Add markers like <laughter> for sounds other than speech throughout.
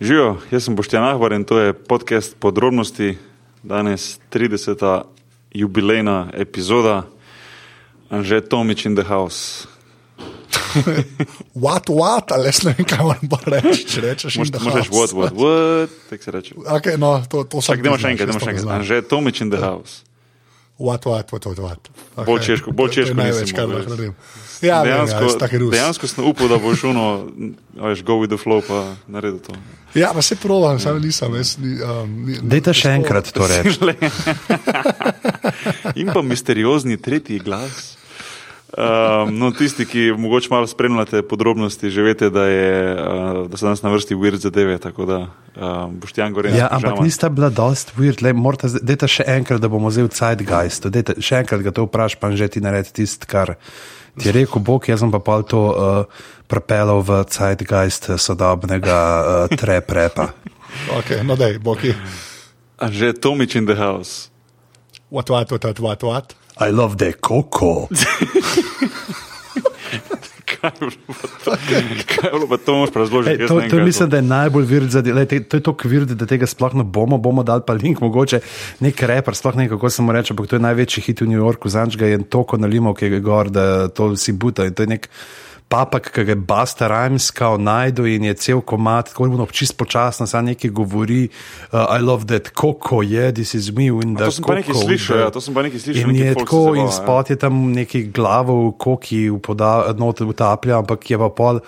Živijo, jaz sem Boštjan Ahvar in to je podcast podrobnosti, danes 30. jubilejna epizoda, Anže Tomič in The House. <laughs> What, what, ali ne vem, kaj moram reči, če rečeš. Možeš, house. what, what, what, tako se reče. Okay, no, to, to Čak, idemo ti še enkrat, idemo še enkrat. Anže Tomič in The House. What, what, what, what, what. Okay. Bolj češko- bolj češko največ, kar lahko naredim. Ja, vem, ja, Dejansko, dejansko sem upal, da boš šuno, veš, go with the flow, pa naredi to. Ja, pa se provam, sam nisem. Jaz, ni, um, ni, Dajte še enkrat to reči. <laughs> In pa misteriozni tretji glas. Um, no, tisti, ki mogoče malo spremljate podrobnosti, že veste, da, je, uh, da so danes na vrsti weird zadeve. Tako da um, boš ti Angor in Ja, ampak nista bila dost weird, le morate, dajte še enkrat, da bomo vzeli Zeitgeist, dajte še enkrat ga to vpraš, pa že ti naredi tisto, kar ti je rekel Bog, jaz sem pa pol to uh, propelal v Zeitgeist eh, sodobnega uh, trap repa. <laughs> Okay, no, dej, boki. Že Tomič in the house. What, what, what, what, what, what. I love the coco. Kaj je bilo pa to? Moš razložiti? Jaz to, to mislim, da je najbolj vird za delo. To je tako vird, da tega sploh ne bomo, bomo dali pa link, mogoče nek reper, sploh ne kako se mu reče, ampak to je največji hit v New Yorku, zanč ga je toliko nalimo, ki je gor, da to vsi buta. In to je nek papak, ki ga je Basta Rajmska najdu in je cel komat, tako da čist počasno, sam nekaj govori, uh, I love that coco, yeah, this is me in A the to sem pa nekaj slišal, ja, to sem pa nekaj slišal, In neki je tako, zabava, in ja. spot je tam neki glavo v koki, noter utaplja, ampak je pa pol.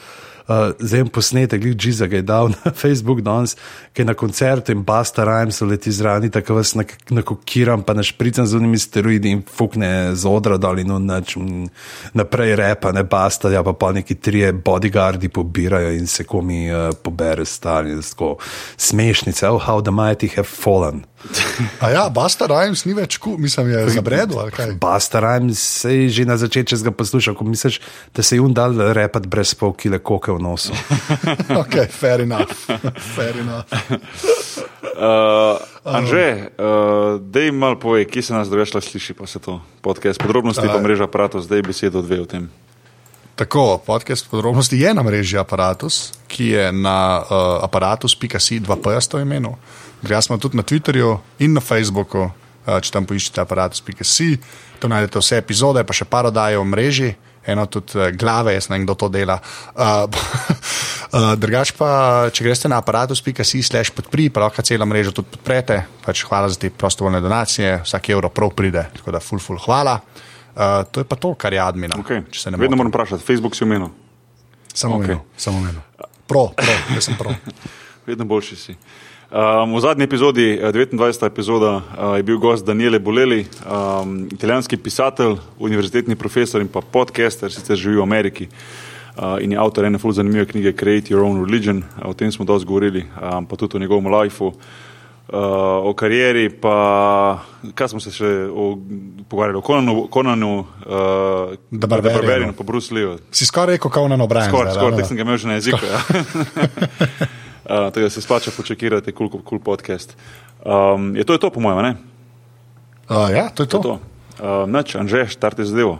Uh, zdaj en posnetek, ga je dal <laughs> na Facebook danes, ki je na koncertu in Basta Rhymes leti zraven, tako vas nak- nakokiram, pa našpricam z unimi steroidi in fukne z odra dol in noč naprej repa, ne Basta, ja pa pa neki trije bodyguardi pobirajo in se komi uh, pobere tako smešnice, oh, how the mighty have fallen. A ja, Basta Rhymes ni več kul, mislim, je zabredel ali kaj. Basta Rhymes se je že na začetku, če si ga poslušal, ko misliš, da se je jim dal repet brez pol kile koke v nosu. <laughs> Ok, fair enough. Fair enough. Uh, Anže, uh, dej malo povej, kje se nas drugače sliši, pa se to podcast. Podrobnosti pa mreža aparatus, zdaj besedo dve o tem. Tako, podcast podrobnosti je na mreži Apparatus, ki je na uh, aparatus.si 2P imenu. Jaz smo tudi na Twitterju in na Facebooku, uh, če tam poiščete aparatus.si, tam najdete vse epizode, pa še par oddaje v mreži, eno tudi uh, glave, jaz ne vem, kdo to dela. <laughs> Uh, uh, drugač pa, če greste na aparatus.si slash podpri, pa lahko celo mrežo tudi podprete. Pač hvala za te prostovoljne donacije, vsak evro prav pride, tako da ful, ful, hvala. Uh, to je pa to, kar je admina. Okay. Vedno moram vprašati, Facebook si omenil, Samo okay. samo meno. Pro, pro, jaz sem pro. <laughs> vedno boljši si. Um, v zadnji epizodi, eh, 29. epizoda, uh, je bil gost Daniele Boleli, um, italijanski pisatelj, univerzitetni profesor in pa podcaster, sicer živi v Ameriki. Uh, in je avtor ene zelo zanimive knjige Create Your Own Religion, uh, o tem smo dosti govorili, um, pa tudi o njegovem lifeu, uh, o karieri, pa kaj smo se še o, pogovarjali, o Konanu, Konanu uh, Da Barberinu. Barberinu, pa Bruce Lee. Si skoraj rekel, kot na O'Brien. Skoraj, zdaj, skoraj, da, tako sem ga imel že na jeziku. Ja. <laughs> uh, tako da se splača počakirati, kul cool, cool podcast. Um, je to, je to, po mojem, ne? Uh, ja, to je to. To. je to. Uh, Nač, Anže, štarte zadevo.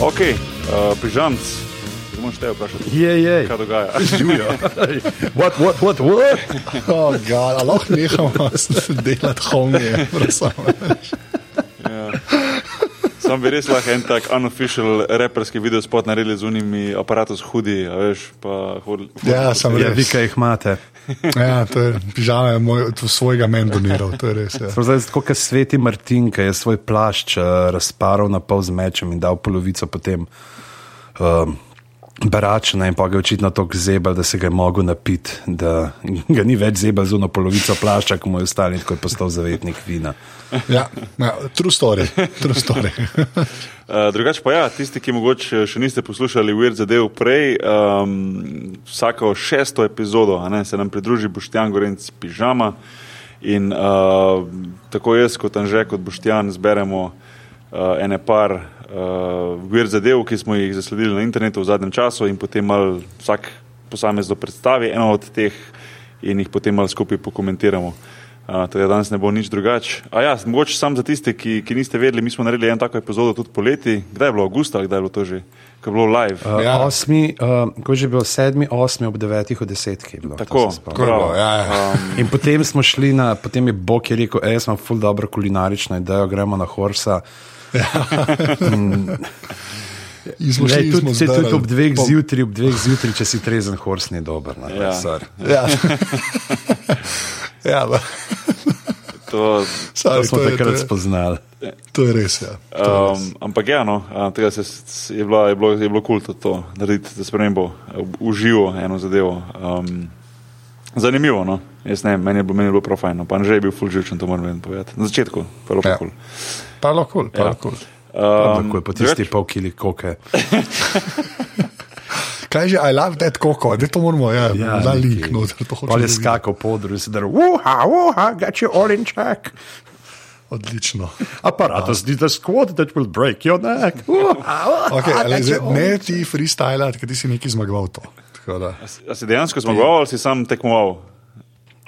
Ok, uh, pižamc, zdaj moraš te vprašati, Je, je. kaj dogaja. <laughs> What, what, what, what? <laughs> Oh, God, a lahko nehamo delati homije. Sam bi res lahko en tak unofficial reperski video spot naredili z unimi aparatus hudi, a veš, pa hodili. Ja, sem Ja, vi, res. kaj jih imate. Ja, to je pižama, moj, to svojega men doniral, to je res. Ja. Smo zdaj tako, kot sveti Martin, ki je svoj plašč uh, razparal na pol z mečem in dal polovico potem um, baračna in pa ga je očitno tako zebal, da se ga je mogel napiti, da <laughs> ga ni več zebal z uno polovico plašča, ki mu je ostali, tako je postal zavetnik vina. Ja, ja, true story. True story. <laughs> Uh, drugače pa ja, tisti, ki mogoče še niste poslušali Weird zadev prej, um, vsako šesto epizodo a ne, se nam pridruži Boštjan Gorenc Pižama in uh, tako jaz kot Anže kot Boštjan zberemo uh, ene par uh, vir zadev, ki smo jih zasledili na internetu v zadnjem času, in potem mal vsak posamezno predstavi eno od teh in jih potem mal skupaj pokomentiramo. Uh, teda danes ne bo nič drugače. A ja, mogoče sam za tiste, ki, ki niste vedeli, mi smo naredili en tako epizodo tudi poleti. Kdaj je bilo avgusta ali kdaj je bilo to že? Ko je bilo live. Uh, Ja. Osmi, uh, ko je že bil sedmi, osmi ob devetih, od desetih je bilo. Tako. Tako je bilo, ja, ja. Um, In potem smo šli na, potem je Bog je rekel, ej, jaz imam ful dobro kulinarično idejo, gremo na Horsa. <laughs> In smo se, tudi ob dveh Po- zjutraj, ob dveh zjutraj, če si trezen, Hors ni dober. Ne, Ja. sorry. <laughs> Ja. ja, ba. to, Sorry, To smo to, je, to, takrat je, spoznali. to je res. Ja. To je res. um, ampak ja, no, tega se, je, bila, je, bilo, je bilo kul cool to narediti, za spremembo, uživo eno zadevo. Um, zanimivo, no. Jaz ne, meni je bilo, meni je bilo prav fajn, no. pa že je bil full živčen, to moram povedati. Na začetku, pa je bilo Ja. Ja. kul. Pa lahko, cool, pa Ja. lahko. Cool. Um, Tako je po tisti pol kili koke. <laughs> Kaj že, I love that koko, da to moramo, ja, ja da lik noter, to hočeš. Pol je skakal po odru in se dal, uha, uha, got you all in check. Odlično. Apparatus did a squat that will break your neck. Okay, ali, zdaj, ne ti freestyle, ker ti si neki zmagoval to. Da, A si dejansko zmagoval ali si sam tekmoval?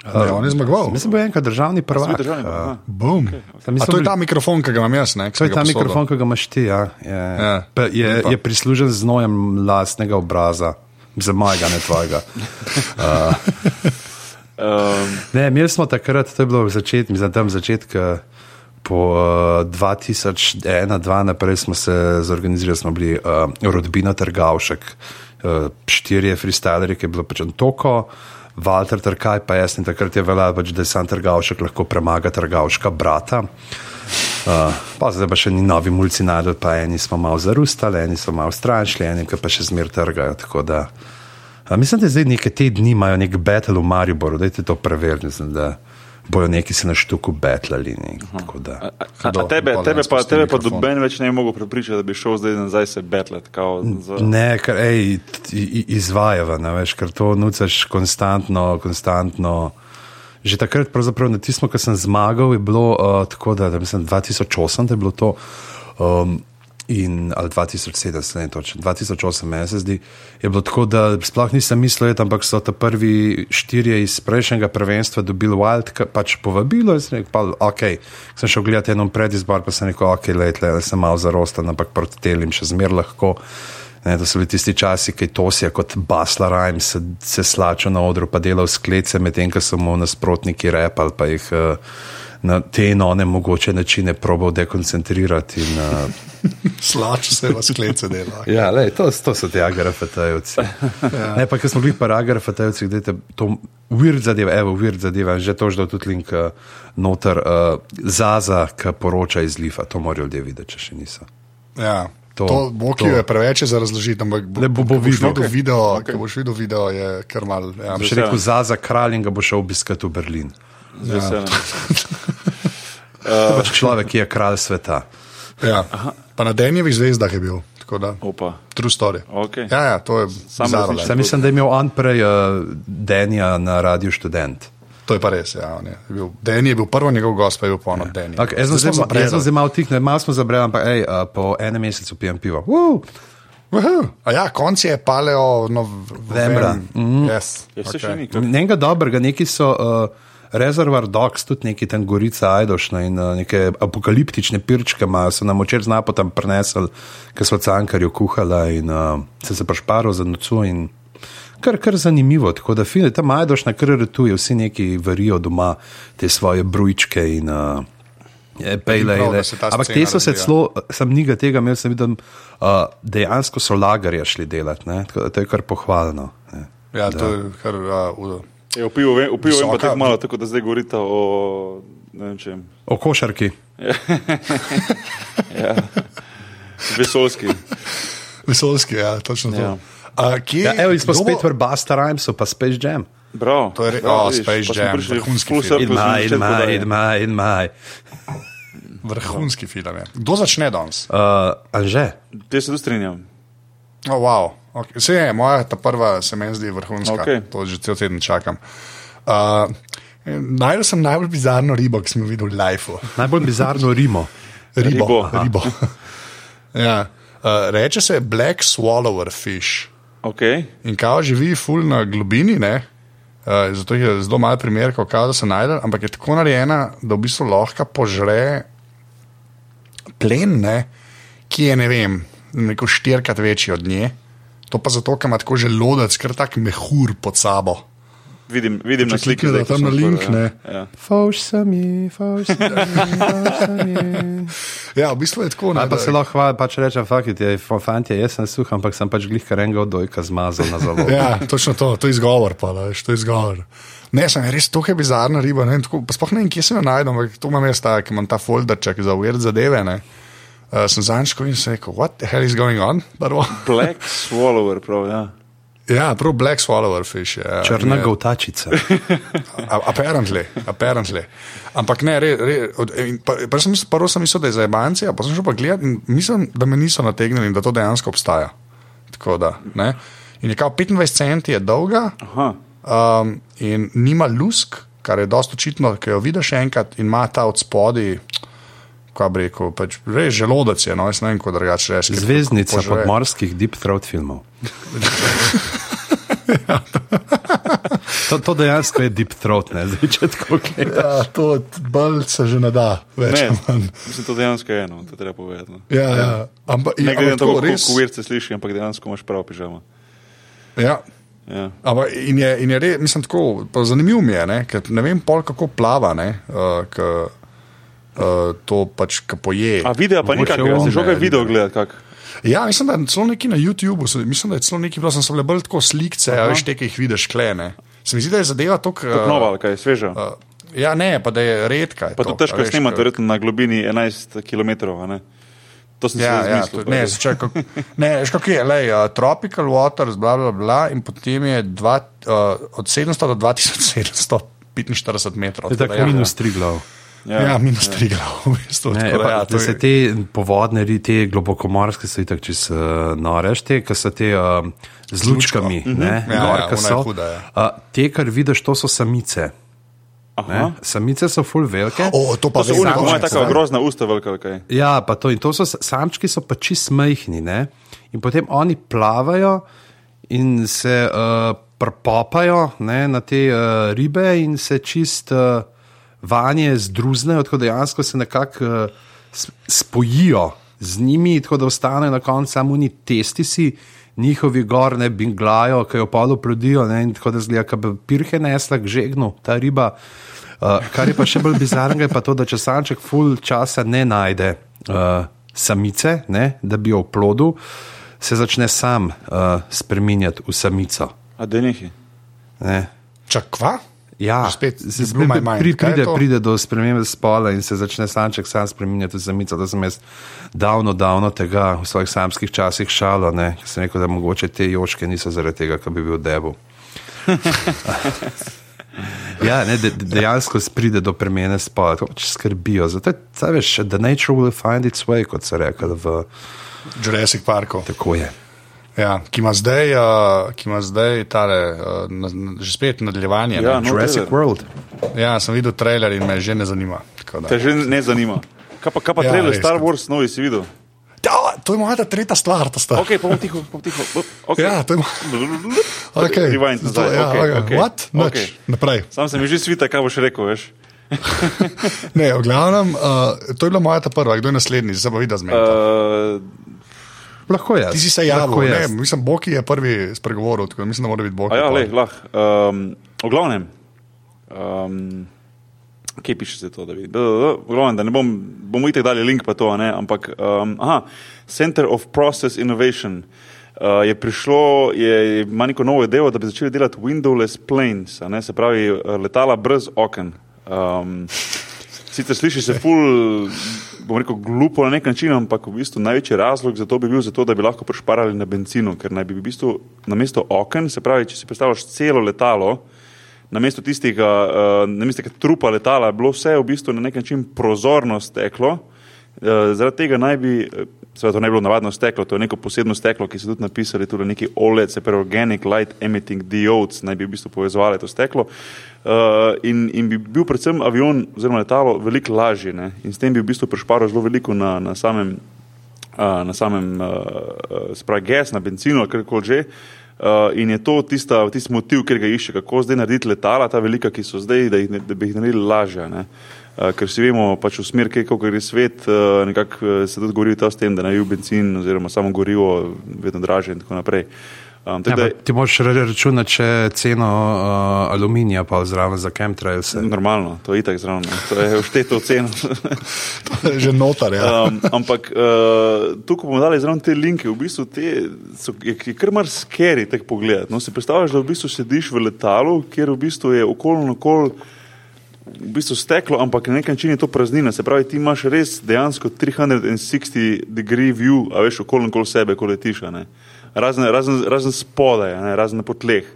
Ne, on je zmagoval. Mislim, bo enkrat državni prvak. državni, Uh, aha. Boom. Tam A to je ta mikrofon, ki ga imam jaz, ne? To je ta posodil. mikrofon, ki ga imaš ti. Ja. Je, Ja. pa je, je prislužen z nojem lastnega obraza, za mojega, ne tvojega. Um, <laughs> Ne, imeli smo takrat, to je bilo v začetku, za tam začetek. Po uh, 2001-2002 naprej smo se zorganizirali, smo bili uh, rodbina Trgavšek, uh, štirje freestylerji, ki je bilo pač Antoko, Walter Trkaj, pa jaz in takrat je veljalo, pač, da je sam Trgavšek lahko premaga Trgavška brata. Uh, pa zdaj pa še ni novi mulci najdel, pa eni smo malo zarustali, eni so malo stranšli, eni pa še zmer trgajo. Da, uh, mislim, da zdaj neke te dni imajo nek battle v Mariboru, da je to preverjeno, bojo neki se na štuku batlali. Ne, a, a, a tebe, tebe pa, tebe pa doben več ne bi mogel prepričati, da bi šel zdaj nazaj se betlet. kao Za... Ne, ker ej, izvajava, ne veš, ker to nucaš konstantno, konstantno. Že takrat, na tistem, ko sem zmagal, je bilo uh, tako, da, da mislim, 2008 da je bilo to. Um, In, ali 2007, se ne točno, 2008, meni se zdi, je bilo tako, da sploh nisem mislil, ampak so ta prvi štirje iz prejšnjega prvenstva dobili Wild, pač povabilo. Jaz sem rekel, pa, ok, sem šel gledati eno predizbor, pa sem rekel, ok, letle, sem malo zarostan, ampak proti telim še zmer lahko. Ne, to so bili tisti časi, ki je kot Basla Rajm se, se slačil na odru, pa delal sklece, medtem ko so mu nasprotniki repali, pa jih uh, na te in one mogoče načine probal dekoncentrirati. In, uh, <laughs> Slač se vas klece dela. <laughs> Ja, lej, to, to so ti agrafetajci. ja. Ne, pa ker smo bili pa agrafetajci, da je to weird zadeva, evo, weird zadeva, že to, da je tudi link uh, noter, uh, Zaza, ki poroča iz Lifa, to morajo ljudje videti, če še niso. Ja. To- To, to Boki je preveč za razložiti, ampak bo, Ne, bo- bo videl. Okej. video, Okej. ko boš videl video, je kar mal. Ja. Še rekel Zaza kralj in ga bo šel obiskati v Berlin. Z veseljem. <laughs> To je pač človek, ki je kralj sveta. Ja. Pa na Denjevih zvezdah je bil. tako Da, Opa. true story. Okay. Ja, ja, to je Sam bizarno, resničen. Sam mislim, da je imel on prej uh, Denja na radiju študent. To je pa res. Ja, on je bil, Denji je bil prvi njegov gost, pa je bil polno Denji. Okay, jaz sem Zdaj malo tihnil, malo smo zabrali, ampak ej, uh, po enem mesecu pijem pivo. Uh, Uhu. A ja, konc je paleo Novembra. Mm. Yes. Ja, se okay. še ni. kar- Nekaj dobrega, neki so uh, Reservoir Dogs, tudi neki tam gorica Ajdošna in uh, neke apokaliptične pirčke imajo, so nam očer znapo tam prenesli, ker so cankarju kuhala in uh, se se pašparo za nocu in kar, kar zanimivo. Tako da fine, tam Ajdošna kar retuje, vsi neki varijo doma te svoje brujčke in uh, Pejle, prav, da ampak te so se celo, sem njega tega imel, sem videl, uh, dejansko so lagarja šli delati, tako da to je kar pohvalno. Ne? Ja, to je kar. Uh, Je, v pivu vem, v pivu vem pa Visoka- tako malo, tako da zdaj govorite o vem čem. O košarki. <laughs> Vesolski. vesolski, ja, točno to. Ja. A, kje, Ja, evo, smo spet v Busta Rhymesu, pa Space Jam. Bravo. To je re- Bravo, o, vidiš, Space pa Jam, prišli vrhunski film. In maj, in maj, in maj, in maj. Vrhunski film je. Kdo začne danes? Uh, Anže, Te se tu strinjam. Oh, wow. okay. Vse je, moja ta prva se meni zdi vrhunska. Okej. To že cel teden čakam. Uh, Najdel sem najbolj bizarno ribo, ki sem jo videl v Lifeu. najbolj bizarno Rimo. <laughs> Ribo. Ribo. ribo. <laughs> Ja. Uh, reče se Black Swallower Fish. Okay. In kao živi ful na globini, ne? Uh, zato je zelo malo primer, kako se najde, ampak je tako narejena, da v bistvu lahko požre plen, ne? ki je ne vem, neko štirikrat večji od nje. To pa zato, ker ima tako želodec, ker tak mehur pod sabo. Vidim, vidim na sliki, klikneš tam na link, ne. Ja. Fauš sem je, fauš sem je, je. <laughs> Ja, v bistvu je tako. Ne, Ali pa da- se lahko hvala, pač rečem, fakit je, fanti, jaz sem suh, ampak sem pač glih karenga od dojka zmazal na zavod. <laughs> Ja, točno to, to je izgovor. Pa, da, veš, to je izgovor. Ne, sem res to je bizarna riba. Ne, tako, pa sploh ne vem, kje se jo najdem, ampak to imam jaz, ta, ki imam ta folderček za uver zadeve. Ne. Uh, sem zanjško in se rekel, what the hell is going on? <laughs> Black Swallower, prav, ja. Ja, prav Black Swallower fish. Ja. Črna Ne, govtačica. a- Apparently, apparently. Ampak ne, re, re, od, pa, pa sem prvo sem mislil, da je za ebanci, pa sem šel pa gledati in mislim, da me niso nategnili in da to dejansko obstaja. Tako da, ne. In je kao 25 centi je dolga, Aha. um, in nima lusk, kar je dosto očitno, ker jo vidiš enkrat in ima ta od spodaj, kaj bi rekel, pač res želodec je, no, jaz ne vem, kako drugače reči. Zvezdnica požre. podmorskih deep throat filmov. <laughs> to, to dejansko je deep throat, ne zdaj če tako gledam. Ja, to bolj se že ne da, več Ne, mislim, to dejansko je eno, to treba povedati. no. Ja, ja. Ampak, Ne ja, glede na ampak to, kako res. kuvirce sliši, ampak dejansko imaš prav pižama. Ja. Ja. Ampak in je, in je res, mislim, tako, pa zanimivo mi je, ne, ker ne vem pol, kako plava, ne, uh, k, uh, to pač, poje. A video pa on, si že video gledati, kak? Ja, mislim, da je celo neki na YouTubu, se- mislim, da je celo neki, bilo sem se bolj tako slikce, a veš, te, ki jih vidiš klene. Se mi zdi, da je zadeva to, kar. Kot nova, ali kaj, sveža. Uh, ja, ne, pa da je redka. je Pa to težko snemati, verjetno na globini 11 km. a ne? To sem Ja, si ja, izmislil. to- ne, začaj, kako, ne, veš, kako je, lej, uh, tropical waters, bla, bla, bla, in potem je dva, uh, od 700 do 2745 metrov. To je tako tako ja. minus tri glav. Ja, ja minus tri glav, v bistvu. Ne, tako pa, ja, to se je- te povodne, ri- te globokomorske so itak čez uh, noreš, te, ki so te uh, z lučkami, ne, Ja, ja, ona je so. huda, ja. Uh, te, kar vidiš, to so samice. Samice so full velike. O, to pa To so unijo, že tako grozna usta, velika, kaj. Ja, pa to, in to so samčki, so pa čist majhni. Ne? In potem oni plavajo in se uh, prpopajo ne, na te uh, ribe in se čist uh, vanje zdruznejo, tako dejansko se nekako uh, s- spojijo z njimi, tako da ostanejo na koncu samo oni testisi. Njihovi gor ne binglajo, ki jo polo plodijo, ne, in tako da zgleda, da bi pirhe nesla k žegnu, ta riba. Uh, kar je pa še bolj bizarno, je pa to, da če samček full časa ne najde uh, samice, ne, da bi jo oplodil, se začne sam uh, spreminjati v samico. A da nehi. Ne. Čak, kva? Ja, Spet, se spet pri, pride, pride do spremembe spola in se začne samček sam spremenjati v samico. Da sem jaz davno, davno tega v svojih samskih časih šalo, ne, ker sem rekel, da mogoče te joške niso zaradi tega, ker bi bil debu. <laughs> Ja, ne, de, de- dejansko pride do premene spola, to pač skrbijo. Zato je, veš, the nature will find its way, kot se reče, v Jurassic Parku. tako je. Ja, ki ima zdaj, uh, ki ima zdaj tale, uh, na, že spet nadaljevanje. Ja, ne. no, Jurassic trailer. World. ja, sem videl trailer in me že ne zanima. tako da. Te že ne zanima. Kaj pa, kaj pa Ja, trailer res, Star kot- Wars novi si videl? Ja, to je moja tretja stvar. to sta. Ok, pa bom tiho, bom tiho. Okay. Ja, to je <laughs> okay. Rewind nazaj. ja, okej, okay, okej, What? Nič. okej. Naprej. Sam se mi že svita, kaj boš rekel, veš. <laughs> Ne, v glavnem, uh, to je bila moja ta prva, kdo je naslednji, zdaj pa vidi zmed. Uh, Uh, Lahko je. Ti si se javil, ne, mislim, Boki je prvi spregovoril, tako da mislim, da mora biti Boki. a ja, le, lahko. Um, v glavnem, um, kje piše se to, da vidim? V glavnem, da ne bom, bomo itek dali link pa to, a ne, ampak, um, aha, Center of Process Innovation. Uh, je prišlo, je, ima neko novo idejo, da bi začeli delati windowless planes, a ne, se pravi uh, letala brez oken. Um, sicer sliši se ful, bom rekel, glupo na nek način, ampak v bistvu največji razlog za to bi bil zato, da bi lahko prišparali na benzinu, ker naj bi v bistvu namesto oken, se pravi, če si predstavljaš celo letalo, namesto tistega, uh, namesto tega trupa letala, bilo vse v bistvu na nek način prozorno steklo. Uh, zaradi tega naj bi, eh, seveda to ne bi bilo navadno steklo, to je neko posebno steklo, ki so tudi napisali, tudi neki OLED, se pravi Organic Light Emitting Diodes, naj bi v bistvu povezovali to steklo. Uh, in, in bi bil predvsem avion oziroma letalo veliko lažje ne? in s tem bi v bistvu prišparil zelo veliko na, na samem uh, na samem, uh, spravi, gas, na benzinu ali karkoli že. Uh, in je to tista, tisti motiv, ki ga išče, kako zdaj narediti letala, ta velika, ki so zdaj, da, jih, da bi jih naredili lažje. ne. Uh, ker vsi vemo, pač v smer, kako gre svet, uh, nekako uh, se tudi govori s tem, da naj bi benzin oziroma samo gorivo vedno dražje in tako naprej. Um, Ja, tako da, pa ti moraš ra- računati, če ceno uh, aluminija pa zraven za chemtrails. normalno, to je itak zraven, ne. to je <laughs> všteto ceno. Že notar, ja. Um, ampak uh, tukaj bomo dali zraven te linke. V bistvu te so, je, je kar mar skeri teh pogled. No, si predstavljaš, da v bistvu sediš v letalu, kjer v bistvu je okol in okol v bistvu steklo, ampak na nek način je to praznina. Se pravi, ti imaš res dejansko 360 degree view, a veš okol in okol sebe, ko letiš. Razen, razen, razen spodaj, ne, razen na potleh.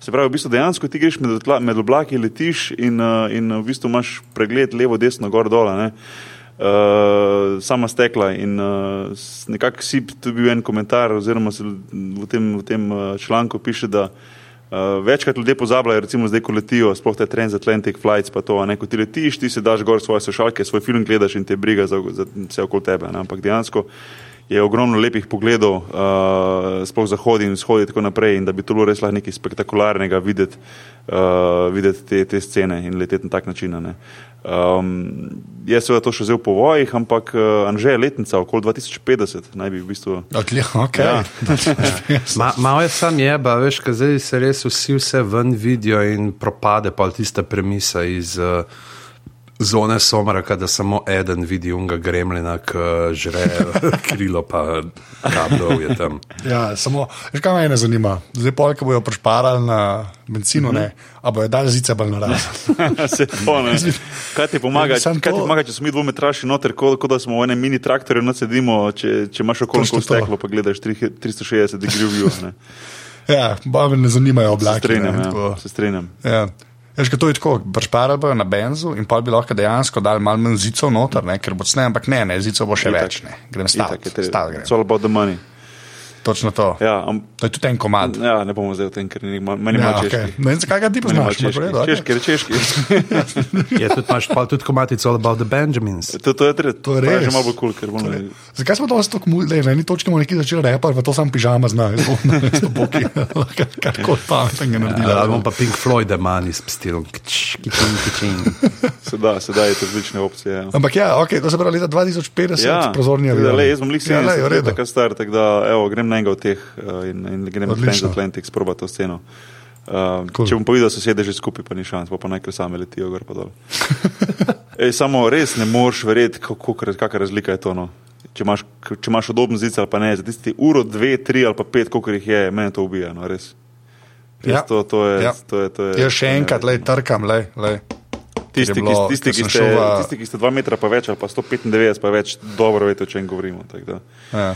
Se pravi, v bistvu dejansko ti greš med, otla- med oblaki, letiš in, uh, in v bistvu imaš pregled levo, desno, gor, dol. Uh, sama stekla in uh, nekako si tu bil en komentar, oziroma v tem, v tem članku piše, da uh, večkrat ljudje pozabljajo, recimo zdaj, ko letijo, sploh te transatlantic flights, pa to, ne, ko ti letiš, ti se daš gor svoje slušalke, svoj film gledaš in te briga za, za vse okoli tebe, ne, ampak dejansko je ogromno lepih pogledov, uh, sploh zahodi in vzhodi in tako naprej, in da bi to bilo res nekaj spektakularnega videti, uh, videti te, te scene in leteti na tak način. ne. Um, je seveda to še zdaj v povojih, ampak uh, Anže je letnica, okoli 2050, naj bi v bistvu. Odli, okay. Ja. <laughs> Ma, malo je sam jeba, veš, kaj zdaj se res vsi vse ven vidijo in propade pa tista premisa iz uh, zone somraka, da samo eden vidi unga gremlina, ki žre <laughs> krilo, pa kablov je tam. Ja, samo, veš, kaj me ne zanima. Zdaj, polk bojo prišparali na benzinu, ne, a bojo dali zice bolj naraz. <laughs> Se to, ne. Kaj ti pomaga, Samo kaj ti pomaga če smo mi dvometraši noter, kot ko da smo v enem mini traktorju, no sedimo, če, če imaš to. steklo, pa gledaš tri- 360 degree view. ne. <laughs> Ja, ba me ne zanimajo Se oblaki. strinjam, ne, ja, se strinjam. Ja. Veš, to je tako, prišparali bojo na benzu in pa bi lahko dejansko dali malo manj zicov noter, ne, ker bo cene, ampak ne, ne, zicov bo še Itak. več, ne. Grem staviti, treba. staviti It's all grem. about the money. Točno to. Ja, am, To je tudi en komad. ja, ne bomo zdaj o tem, ker ni meni Ja, malo okay. češki. Ne vem, zakaj ga ti poznaš, redu, okej. Češki, češki, češki. <laughs> Je tudi, imaš pa tudi komatic All About the Benjamins. To, to je, tre, To je res. že malo bolj kul, cool, ker bomo. Zakaj smo to tako mudli, na eni točki bomo neki začeli repati, pa to sam pižama zna, sto boki, kako pametnega naredila. Ja, bom pa Pink Floyd, manj s stilom. Sedaj, <laughs> sedaj je to različne opcije. Ja. Ampak ja, okay, to se pravi leta 2050, ja, da, avion. lej, Jaz bom lik ja, lej, 70 v let, redu. tako star, tako da evo, grem na enega od teh uh, in, in grem na. Transatlantic, sprobati to sceno. Uh, Cool. Če bom povedal, da so sedeli že skupaj, pa ni šans, pa, pa naj kar same letijo gor pa dol. <laughs> Ej, samo res ne moreš verjeti, kakšna razlika je to. No. Če imaš, če imaš udoben zic ali pa ne, za tisti uro, dve, tri ali pa pet, koliko jih je, meni to ubija. No, res. Res Ja. to, to je, Ja. to je, to je, Jaz še enkrat, lej, trkam, lej, lej. Tisti, je ki, bilo, tisti, ki, ste, v- tisti, ki ste 2 metra pa več ali pa 195 pa več, dobro veste, o čem govorimo. Ja.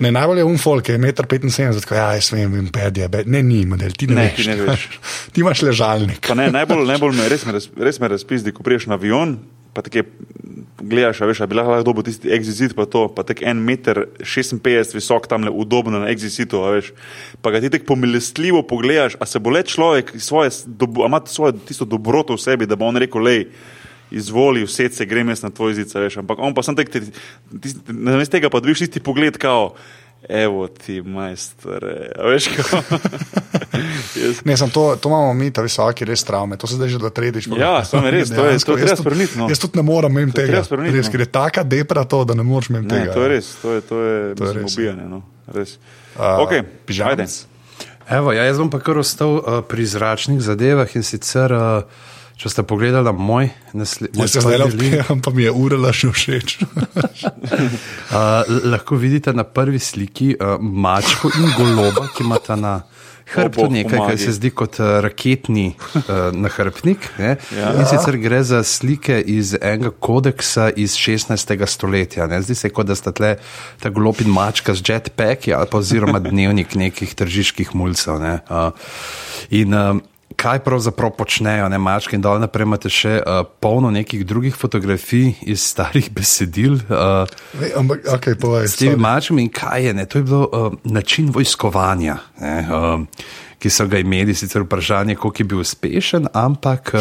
Ne, najbolj je umfolk, je 1,75 m, ja, jaz vem, pedje, be, ne, ni model, ti ne, Ne, veš. ti ne veš. <laughs> ti imaš ležalnik. Pa ne, najbolj, najbolj me res me, res me razpizdi, ko priješ na avion, pa tako gledaš, a veš, a bi lahko dobil tisti exit, pa to, pa tako en meter 56 visok tam le udobno na exitu, veš, pa ga ti tako pomilestljivo pogledaš, a se bo le človek svoje, dobo- ima svojo tisto dobroto v sebi, da bo on rekel, lej, izvoli, vse se grem jaz na tvoj zid, veš, ampak on pa sem tek, namesto tega pa dobiš tisti pogled, kao, evo ti majster, a veš. <laughs> Jaz- Ne, sem to, to imamo mi, ta visoki, res travme. To se zdaj že da tretjič. Ja, samo je res, to je- to je treba Jaz tudi- spremeniti, no. Jaz tudi ne morem imeti To je tega. treba spremeniti, Res, no. ker je taka depra to, da ne moreš Ne, tega. to je res, to je, to je, To je mislim, res, ja. ubijanje. No. Res. Uh, Okay, pižamec? ajde. Evo, ja, jaz bom pa kar ostal uh, pri zračnih zadevah in sicer, uh, če ste pogledali moj naslednji. Se zdaj le odpiram, pa mi je urala še všeč. <laughs> Uh, lahko vidite na prvi sliki uh, mačko in goloba, ki imata na hrbtu nekaj, kar se zdi kot uh, raketni uh, nahrbtnik. Ne? Ja. In sicer gre za slike iz enega kodeksa iz 16. stoletja. Ne? Zdi se, kot da sta tle ta golob in mačka z jetpacki ali pa oziroma dnevnik nekih tržiških mulcev. Ne? Uh, in, uh, Kaj pravzaprav počnejo, ne mačke, in dol naprej imate še uh, polno nekih drugih fotografij iz starih <laughs> besedil. Uh, Ne, Ampak, ok, povej. s temi mačkami in kaj je. Ne? To je bil uh, način vojskovanja. Ne? Uh, ki so ga imeli, sicer vprašanje, koliko je bil uspešen, ampak uh,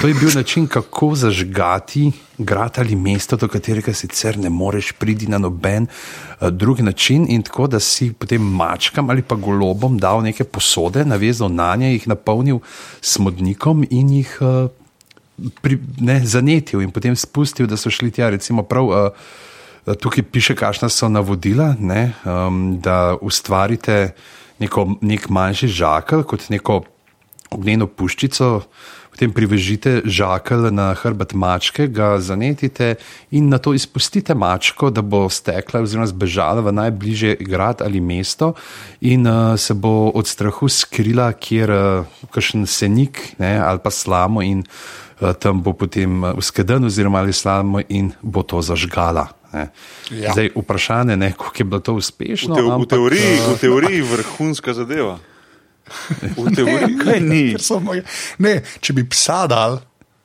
to je bil način, kako zažgati grad ali mesto, do katerega sicer ne moreš priti na noben uh, drug način, in tako da si potem mačkam ali pa golobom dal neke posode, navezal na nje, jih napolnil smodnikom in jih. Uh, Pri, ne, zanetil in potem spustil, da so šli tja. Recimo, prav, uh, tukaj piše, kakšna so navodila, ne, um, da ustvarite neko, nek manjši žakelj, kot neko ognjeno puščico, potem privežite žakelj na hrbet mačke, ga zanetite in na to izpustite mačko, da bo stekla oziroma zbežala v najbližje grad ali mesto in uh, se bo od strahu skrila, kjer uh, kakšen senik ne, ali pa slamo in uh, tam bo potem uskeden oziroma ali slamo in bo to zažgala. Ja. Zdaj, vprašanje je, kako je bilo to uspešno. V, te, ampak, v, teoriji, v teoriji vrhunska zadeva. V teoriji, kaj ni. Moje... Ne, če bi psa dal,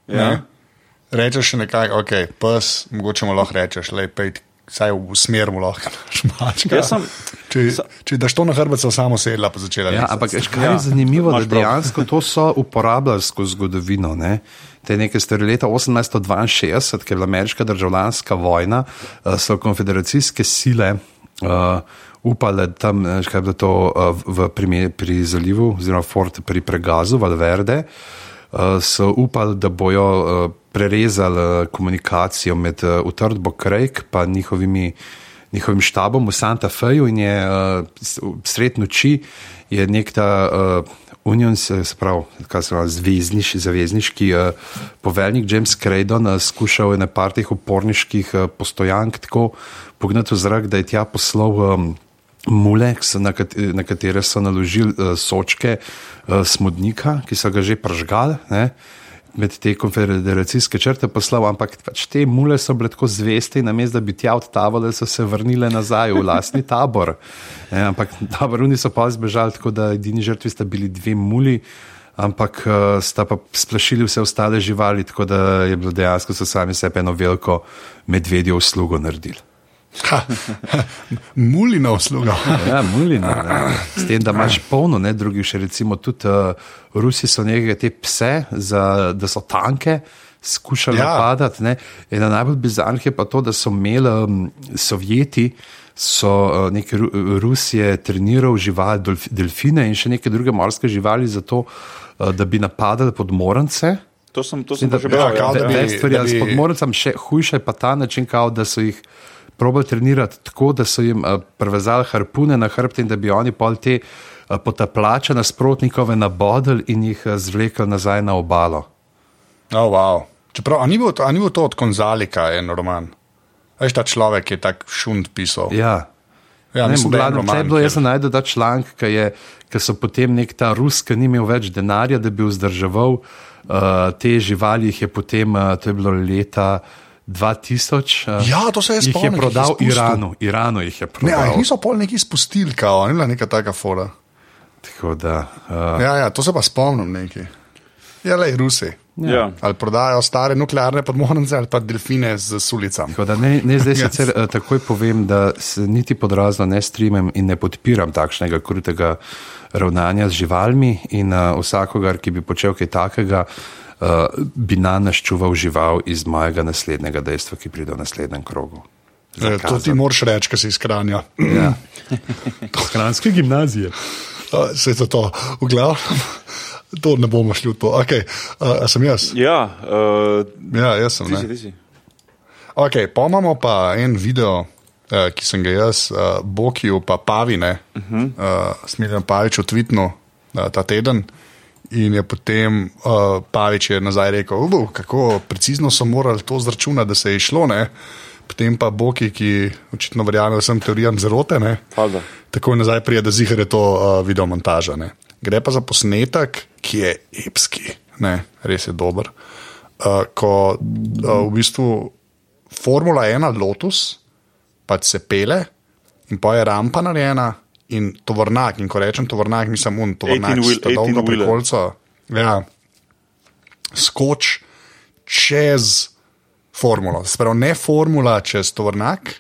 Ja. ne, rečeš nekaj, ok, pes, mogoče mu lahko rečeš, le pej. Vsaj v smer mu lahko šmačka. Jaz sem- Če, če daš to na se samo sedla, pa začela. Ja, ampak kaj je zanimivo, da imaš prav. dejansko to so uporabljali skozi zgodovino. Ne? Te neke stvari leta 1862, ki je bila ameriška državljanska vojna, eh, so konfederacijske sile uh, upale tam, kaj je bilo to uh, v, pri, pri zalivu, oziroma Fort pri pregazu Valverde. Uh, so upali, da bojo uh, prerezali komunikacijo med uh, utrdbo Krajk in njihovimi njihovim štabom v Santa Feju in je uh, sred noči je nek ta uh, Union, se pravi, kaj se pravi, zvezdniš, zavezniški uh, poveljnik James Craydon uh, skušal je na par teh uporniških uh, postojank tako pognati v zrak, da je tja poslal um, mule, k- na, kat na katere so naložili uh, sočke uh, smodnika, ki so ga že pržgali. Ne? Med te konfederacijske črte poslal, ampak pač te mule so bile tako zveste, namesto da bi tja odtavale, so se vrnile nazaj v lastni tabor. E, ampak taboruni so pa zbežali, tako da edini žrtvi sta bili dve muli. Ampak uh, sta pa splašili vse ostale živali, tako da je bilo dejansko sami sebi eno veliko medvedjo uslugo naredili. Ha, mulina usluga. Ja, mulino. Ne. S tem, da imaš polno, ne drugih, še recimo tudi uh, Rusi so nekaj te pse, za, da so tanke. Skušali Ja. napadati. Ne. Ena najbolj bizarnih je pa to, da so imeli um, Sovjeti, so uh, neke Ru Rusije trenirali živali, delfine in še neke druge morske živali, zato uh, da bi napadali podmornice. To sem, to sem Da, že bral. Ja, da bi- stvari, da bi- s podmornicami še hujše je pa ta način, kao, da so jih probali trenirati tako, da so jim uh, prevezali harpune na hrbte in da bi oni pol te uh, potapljače nasprotnikove nabodli in jih uh, zvlekli nazaj na obalo. Oh, wow. Čeprav, ni bil to, ni bil to od Konzalika en roman? Veš, ta človek je tak šund pisal. Ja. Ja, Ne, mislim, je je roman, bilo, jaz sem najdel ta članek, ki je, ki so potem nek ta Rus, ki ni imel več denarja, da bi vzdrževal uh, te živali, jih je potem, uh, to je bilo leta 2000. Uh, Ja, to se Jih je spomnim, ki jih je prodal spustil. Iranu, Iranu jih je Ne, prodal. jih niso pol neki spustili, kao, ni bila neka taka fora. Tako da, uh, Ja, ja, to se pa spomnim neki. Ja, le Rusi. Ja. Ali prodajajo stare nuklearne podmornice ali pa delfine z sulicami. Ne, ne zdaj Yes. sicer uh, takoj povem, da se niti pod razno ne strimem in ne podpiram takšnega krutega ravnanja z živalmi in uh, vsakogar, ki bi počel kaj takega, uh, bi na nas čuval žival iz mojega naslednjega dejstva, ki pride v naslednjem krogu. E, to ti moraš reči, ker si iz Kranja. Ja. <laughs> Kranske gimnazije. Se je to, v glavnem. To ne bomo šli v to. Okay. Uh, sem jaz? Ja, uh, Ja, jaz sem. ti si, ti si. Okay, pa imamo pa en video, uh, ki sem ga jaz, uh, Bokiju, pa Pavine, uh -huh. uh, Smiljan Pavič, otvitnil uh, ta teden. In je potem uh, Pavič je nazaj rekel, "Ubu, kako precizno so morali to zračunati, da se je šlo. Ne? Potem pa Boki, ki očitno verjame vsem teorijam zarote, ne? Tako nazaj prije, da zihar je to uh, video montaža. Ne? Gre pa za posnetek, ki je epski, ne? res je dober. Uh, ko uh, v bistvu Formula 1 Lotus pač se pele in pa je rampa narejena in tovornjak. In ko rečem tovornjak, mislim, un tovornjak 18 s wheel- dolgo 18 wheeler. prikolco. Ja, skoč čez formulo. Sprav ne formula čez tovornjak,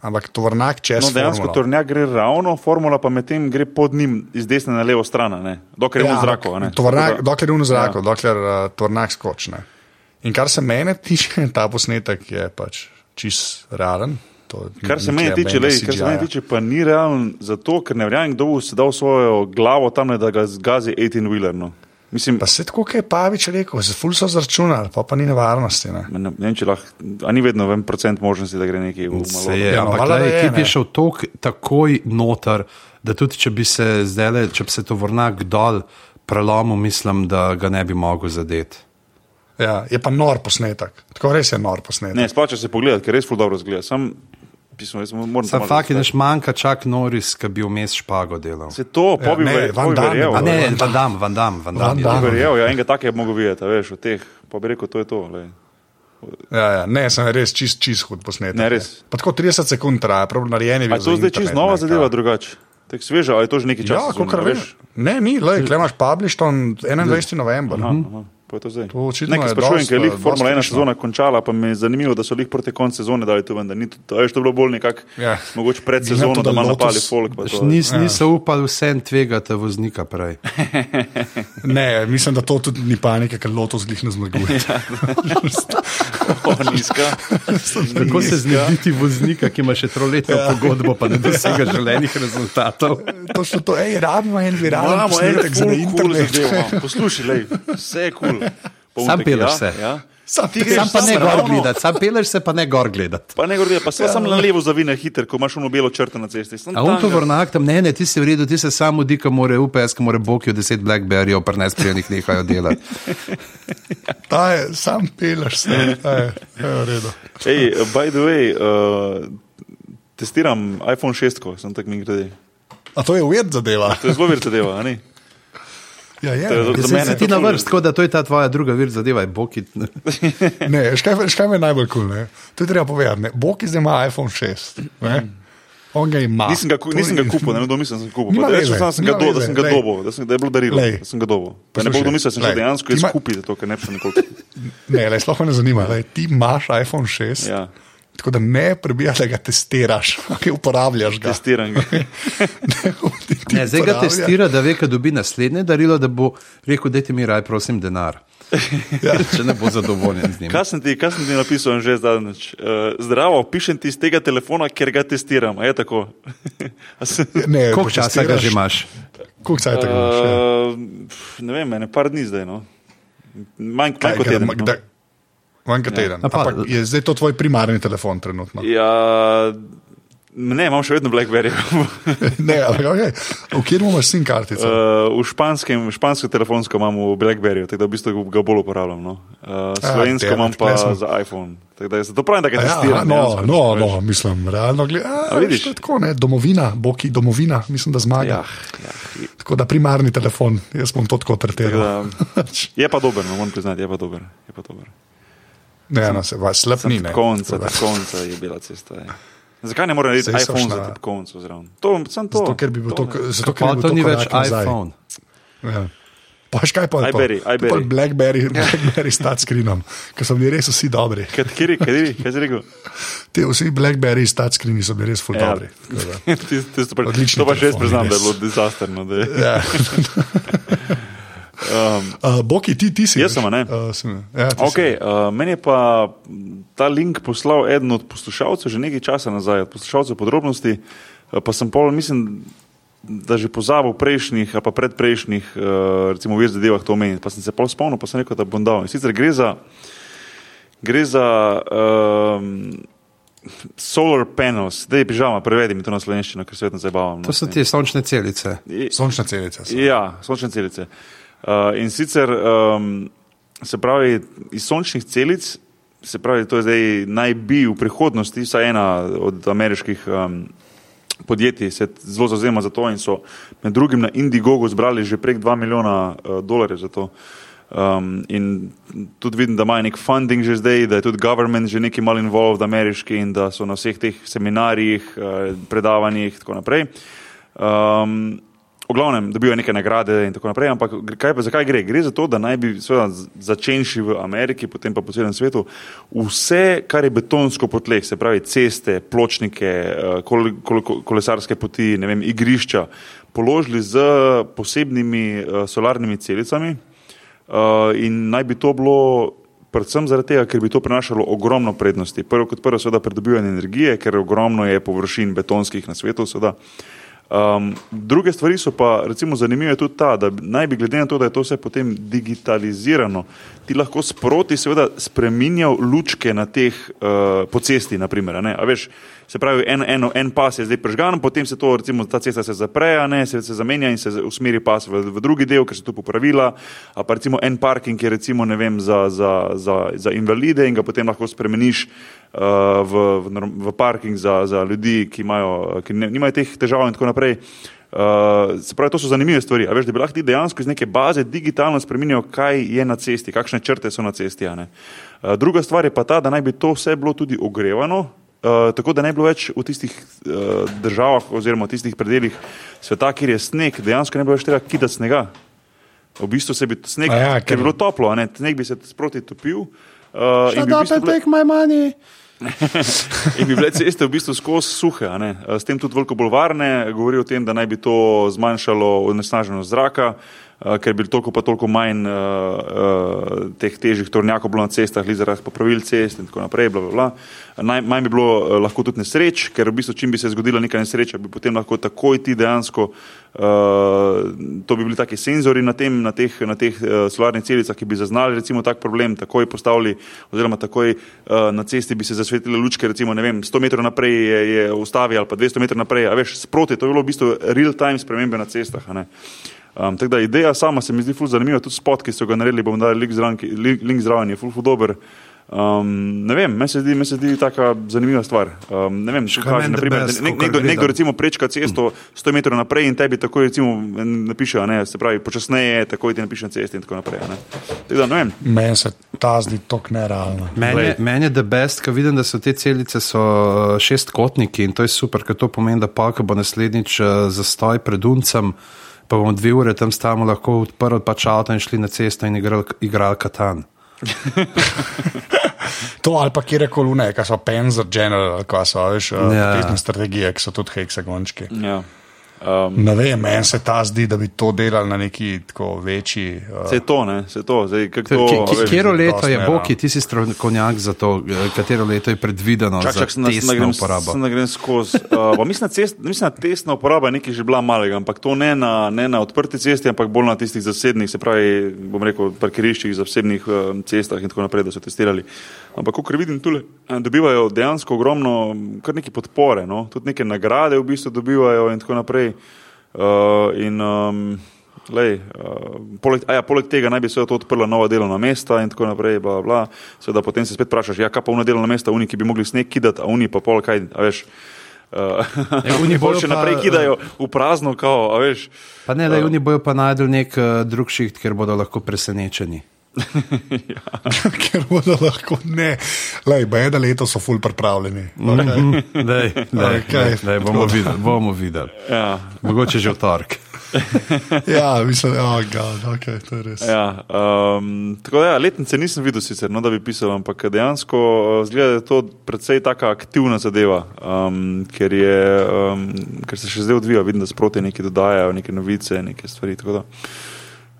ampak tovornjak čez No, dejansko formulo. tornjak gre ravno, formula pa medtem gre pod njim iz desne na levo stran, ne? dokler je v zraku. da- dokler je v zraku, Ja. ja. dokler uh, tovornjak skočne. In kar se mene <laughs> tiče, ta posnetek je pač čist realen. To Kar se ni meni tiče, lej, kar se meni tiče, pa ni realen, zato ker ne verjamem, kdo bo si dal svojo glavo tam, da ga zgazi 18-wheeler. No. Mislim, Pa se tako, kot je Pavič rekel, se ful so zračunali, pa pa ni nevarnosti. Ne. ne, ne vem, če lahko, a ni vedno en procent možnosti, da gre nekaj v malo. Se je, Ja, no, ampak lej, da je, šel tok, takoj noter, da tudi če bi se zdaj, če bi se to vrnak dol prelomil, mislim, da ga ne bi mogel zadeti. Ja, je pa nor posnetek. Tako res je nor posnetek. Ne, splača se pogledati, ker res ful dobro zgleda. Sam, pismo, jaz moram Sam fakt je, da manjka čak Noris, ki bi vmes špago delal. Se to, Ja, pa bi ne, ver- Van pa bi Damme verjel. bo- A ne, Van Van Dam, Van Dam, Van Dam. Van je Damme. bil. Verjel, ja, enega take mogo videti, a veš, od teh, pa bi rekel, to je to. Lej. Ja, ja, ne, sem res čist, čist hud posnetek. Ne, res. je. Pa tako 30 sekund traja, prav narejen je A bil. je to zdaj internet, čist nova zadeva, drugače? Tek sveža, ali je to že nekaj časa? Ja, kot a veš. Ne, ni, le, klej imaš Publishton 21. november. Aha, aha. Pa je to zdaj. To očitno Nekaj je sprašujem, ker je lih dosti Formula 1 frišno. sezona končala, pa mi je zanimivo, da so lih proti koncu sezone dali to ven, da ni to, to je bilo bolj nekako, Ja. mogoče pred sezono, to, da Lotus- napali folk. pa to, Nis, niso upali vsem tvegati voznika prej. <laughs> <laughs> Ne, mislim, da to tudi ni panike, ker lotos glih ne zmaguje. <laughs> Nizka. Kako se znebiti voznika, ki ima še troletno ja. pogodbo, pa ne dosega želenih rezultatov? Točno to, hej, rabimo en viralen Imamo en posnetek za full cool internet. zadevo. imamo. Poslušaj, lej, vse je kul. Cool. Sam peleš se. Ja. Sam Ti greš Sam pa ne sam gor ravno- gledati, sam peleš se pa ne gor gledati. Pa ne gre, pa se sam na levo zavine hiter, ko imaš ono belo črto na cesti. Sam A on to tam ga- vrnak tam, ne, ne, ti si v redu, ti se samo di, ko more UPS, ko more Bokijo deset Blackberryjev, prnes prijenih nehajo delati. <laughs> Ta je, sam peleš se, ta je, ta je v redu. Ej, by the way, uh, testiram iPhone 6, ko sem tako mi grede. A to je uved zadeva. To je zelo vir zadeva, a ni? Ja, je. To je ne. Za Zdaj mene si ti to na vrst, tako da to je ta tvoja druga vir zadeva, je Boki. <laughs> Ne, škaj, škaj me je najbolj kul, cool, to je treba povedati. ne. Boki zdaj ima iPhone 6. Ne? On ga ima. Nisem ga, To nisem ga kupil, ne vem, kdo misli, da sem ga kupil. Nima Rečem da sem ga, do, da sem ga lej. dobil, da, sem, da je bilo darilo, Lej. da sem ga dobil. Pa ne bo kdo mislil, da sem lej, dejansko ima- izkupiti, to, ker ne bi šel nikoli. Ne, le, sploh me ne zanima. Le, ti imaš iPhone 6. Ja, Tako da ne prebijaj, da ga testiraš, <laughs> ki uporabljaš ga. testiram ga. <laughs> Ne, ti- ti Ne, zdaj ga uporabljaš. testira, da ve, da dobi naslednje darilo, da bo rekel, dajte mi raj, prosim, denar. Ja. <laughs> Če ne bo zadovoljen z njim. Kaj sem ti, kaj sem ti napisal že zadnjič? Uh, zdravo, pišem ti iz tega telefona, ker ga testiram. A je tako? A sem- Ne, Koliko ko časa ga že imaš? Koliko časa ga imaš? ja? Uh, ne vem, ene par dni zdaj. No. Manj, manj kot Kaj, teden. No. kdaj- Manj kot teden. A pa- Ampak je zdaj to tvoj primarni telefon trenutno? Ja, ne, imam še vedno Blackberry. <laughs> Ne, ampak okay. v kjer imaš SIM kartico? Uh, v španskem, špansko telefonsko imam v Blackberryju, tako da v bistvu ga bolj uporabljam. No. Uh, slovensko damn imam pa smo. za iPhone. Da je zato pravim, da ga A Ja, testiram. no, dejansko, no, no, mislim, realno gledano. A vidiš? Tako, ne, domovina, boki, domovina, mislim, da zmaga. Ja, ja. Tako da primarni telefon, jaz bom to tako tretiral. da, <laughs> je pa dober, no, moram priznati, je pa dober. Je pa dober. Ne, no, se vas slep ni. ne. Konca, konca je bila cesta. Je. Zakaj ne more narediti iPhone za tipkovnico zraven? To, to. Zato, ker bi bil to, zato, ker bi bil to to ni več iPhone. Ja. Pa veš kaj pa je to? iBerry, To je pa iBerry. Blackberry, <laughs> Blackberry s touchscreenom, ker so bili res vsi dobri. <laughs> Kateri, kateri, kaj si rekel? Te vsi Blackberry s touchscreeni so bili res full Ja. dobri. Tako da- Ti- ti so pa- Odlični To pa še jaz priznam, da je bilo disasterno. Da je. Ja. <laughs> Um, Uh, Boki, ti, ti si. Jaz sem, ne? Uh, sem, ja. Okay, uh, meni je pa ta link poslal eden od poslušalcev že nekaj časa nazaj, od poslušalcev podrobnosti, uh, pa sem pol, mislim, da že pozabil prejšnjih ali pa predprejšnjih, uh, recimo, vir zadevah to omeniti. Pa sem se pol spomnil, pa sem rekel, da bom dal. In sicer gre za, gre za um, solar panels, da je pižama, prevedi mi to na slovenščino, ker se vedno zabavam. no, To so te sončne celice. Sončna celica. so. Ja, sončne celice. Uh, in sicer um, se pravi, iz sončnih celic, se pravi, to je zdaj naj bi v prihodnosti, vsaj ena od ameriških um, podjetij se zelo zauzema za to in so med drugim na Indiegogu zbrali že prek 2 milijona uh, dolarjev za to. Um, in tudi vidim, da imajo nek funding že zdaj, da je tudi government že nekaj malo involved ameriški in da so na vseh teh seminarjih, uh, predavanjih in tako naprej. Um, v glavnem dobivajo neke nagrade in tako naprej. Ampak pa, zakaj gre? Gre za to, da naj bi začenši v Ameriki, potem pa po celem svetu, vse, kar je betonsko po tleh, se pravi ceste, pločnike, eh, kol, kol, kolesarske poti, vem, igrišča, položili z posebnimi uh, solarnimi celicami uh, in naj bi to bilo. Predvsem zaradi tega, ker bi to prinašalo ogromno prednosti. Prvo kot prvo, seveda, pridobivanje energije, ker ogromno je površin betonskih na svetu. Seveda. Um, druge stvari so pa, recimo, zanimive tudi ta, da naj bi glede na to, da je to vse potem digitalizirano, ti lahko sproti, seveda, spremenjal lučke na teh uh, po cesti, naprimer. Veš, se pravi, en, en, en pas je zdaj prežgan, potem se to, recimo, ta cesta se zapre, ne, se, se zamenja in se usmeri pas v, v drugi del, ker se tu popravila. Pa recimo en parking je recimo, vem, za, za, za, za invalide in ga potem lahko spremeniš v, v, v parking za, za ljudi, ki, imajo, ki ne, nimajo teh težav in tako naprej. Uh, se pravi, to so zanimive stvari. Veš, da bi lahko ti dejansko iz neke baze digitalno spremenil, kaj je na cesti, kakšne črte so na cesti. Uh, druga stvar je pa ta, da naj bi to vse bilo tudi ogrevano, uh, tako da ne bi bilo več v tistih uh, državah oziroma v tistih predeljih sveta, kjer je sneg, dejansko ne bi več treba kidati snega. V bistvu se bi sneg, ja, ker bi bilo toplo, ne? sneg bi se sproti topil. Uh, Shut up and take my money. <laughs> in bi bile ceste v bistvu skozi suhe, s tem tudi veliko bolj varne, govori o tem, da naj bi to zmanjšalo onesnaženost zraka. Uh, ker bi toliko pa toliko manj uh, uh, teh težjih tornjakov bilo na cestah, zaradi popravil cest in tako naprej. Bla, bla, bla. Naj, manj bi bilo uh, lahko tudi nesreč, ker v bistvu, čim bi se zgodila neka nesreča, bi potem lahko takoj ti dejansko Uh, to bi bili taki senzori na, tem, na teh, na teh uh, solarnih celicah, ki bi zaznali recimo tak problem, takoj postavili oziroma takoj uh, na cesti bi se zasvetile lučke, recimo ne vem, 100 metrov naprej je, je ustavi ali pa 200 metrov naprej, a veš, sproti, to je bilo v bistvu real time spremembe na cestah. Um, tako da ideja sama se mi zdi ful zanimiva, tudi spot, ki so ga naredili, bom dal link zraven, link zraven je ful ful dober. Um, ne vem, meni se zdi, zdi tako zanimiva stvar. Um, ne vem, če kaže, naprimer, best, nek, nekdo, nekdo recimo prečka cesto 100 metrov naprej in tebi takoj recimo napiše, ne, se pravi, počasneje, takoj ti napiše na cesti in tako naprej. Meni se ta zdi tok nerealno. Meni men je the best, ker vidim, da so te celice so uh, šestkotniki in to je super, ker to pomeni, da pa, ko bo naslednjič uh, zastoj pred uncem, pa bomo dve ure tam stavili, lahko odprli pač avto in šli na cesto in igrali igral katan. <laughs> to ali pa kjer koli une, kaj so Penzer General, kaj so veš, ja. strategije, ki so tudi heksagončki. Ja. Um, ne vem, meni se ta zdi, da bi to delali na neki tako večji. Uh, se to, ne, se to. Zdaj, to katero leto je, Boki, ti si strokovnjak za to, eh, katero leto je predvideno čak, čak, za testno uporabo? Sem nagrem skozi. Uh, mislim, da testna uporaba je nekaj že bila malega, ampak to ne na, ne na odprti cesti, ampak bolj na tistih zasebnih, se pravi, bom rekel, parkiriščih, zasebnih uh, cestah in tako naprej, da so testirali. Ampak, kot vidim, tu dobivajo dejansko ogromno, kar nekaj podpore, no? tudi neke nagrade v bistvu dobivajo in tako naprej. Uh, in, um, lej, uh, poleg, ja, poleg tega naj bi se to odprla nova delovna mesta in tako naprej. Bla, bla. Seveda, potem se spet vprašaš, ja, kaj pa unaj delovna mesta, unaj, ki bi mogli sneg kidati, a unaj pa pol kaj, a veš. Uh, oni <laughs> bolj še naprej kidajo v prazno, kao, a veš. Pa ne, da uh, oni bojo pa najdel nek uh, drug šiht, kjer bodo lahko presenečeni. <laughs> ja. <laughs> Ker bodo lahko ne. Lej, eno leto so ful pripravljeni. Bomo videli. Bomo videli. Ja. Mogoče že v torek. <laughs> ja, mislim, oh God, okay, to je res. Ja, um, tako da, ja, letnice nisem videl, sicer, no, da bi pisal, ampak dejansko uh, zgleda, da je to precej taka aktivna zadeva, um, ker, je, um, ker se še zdaj odvija, vidim, da sproti nekaj dodajajo, neke novice, neke stvari. Uh,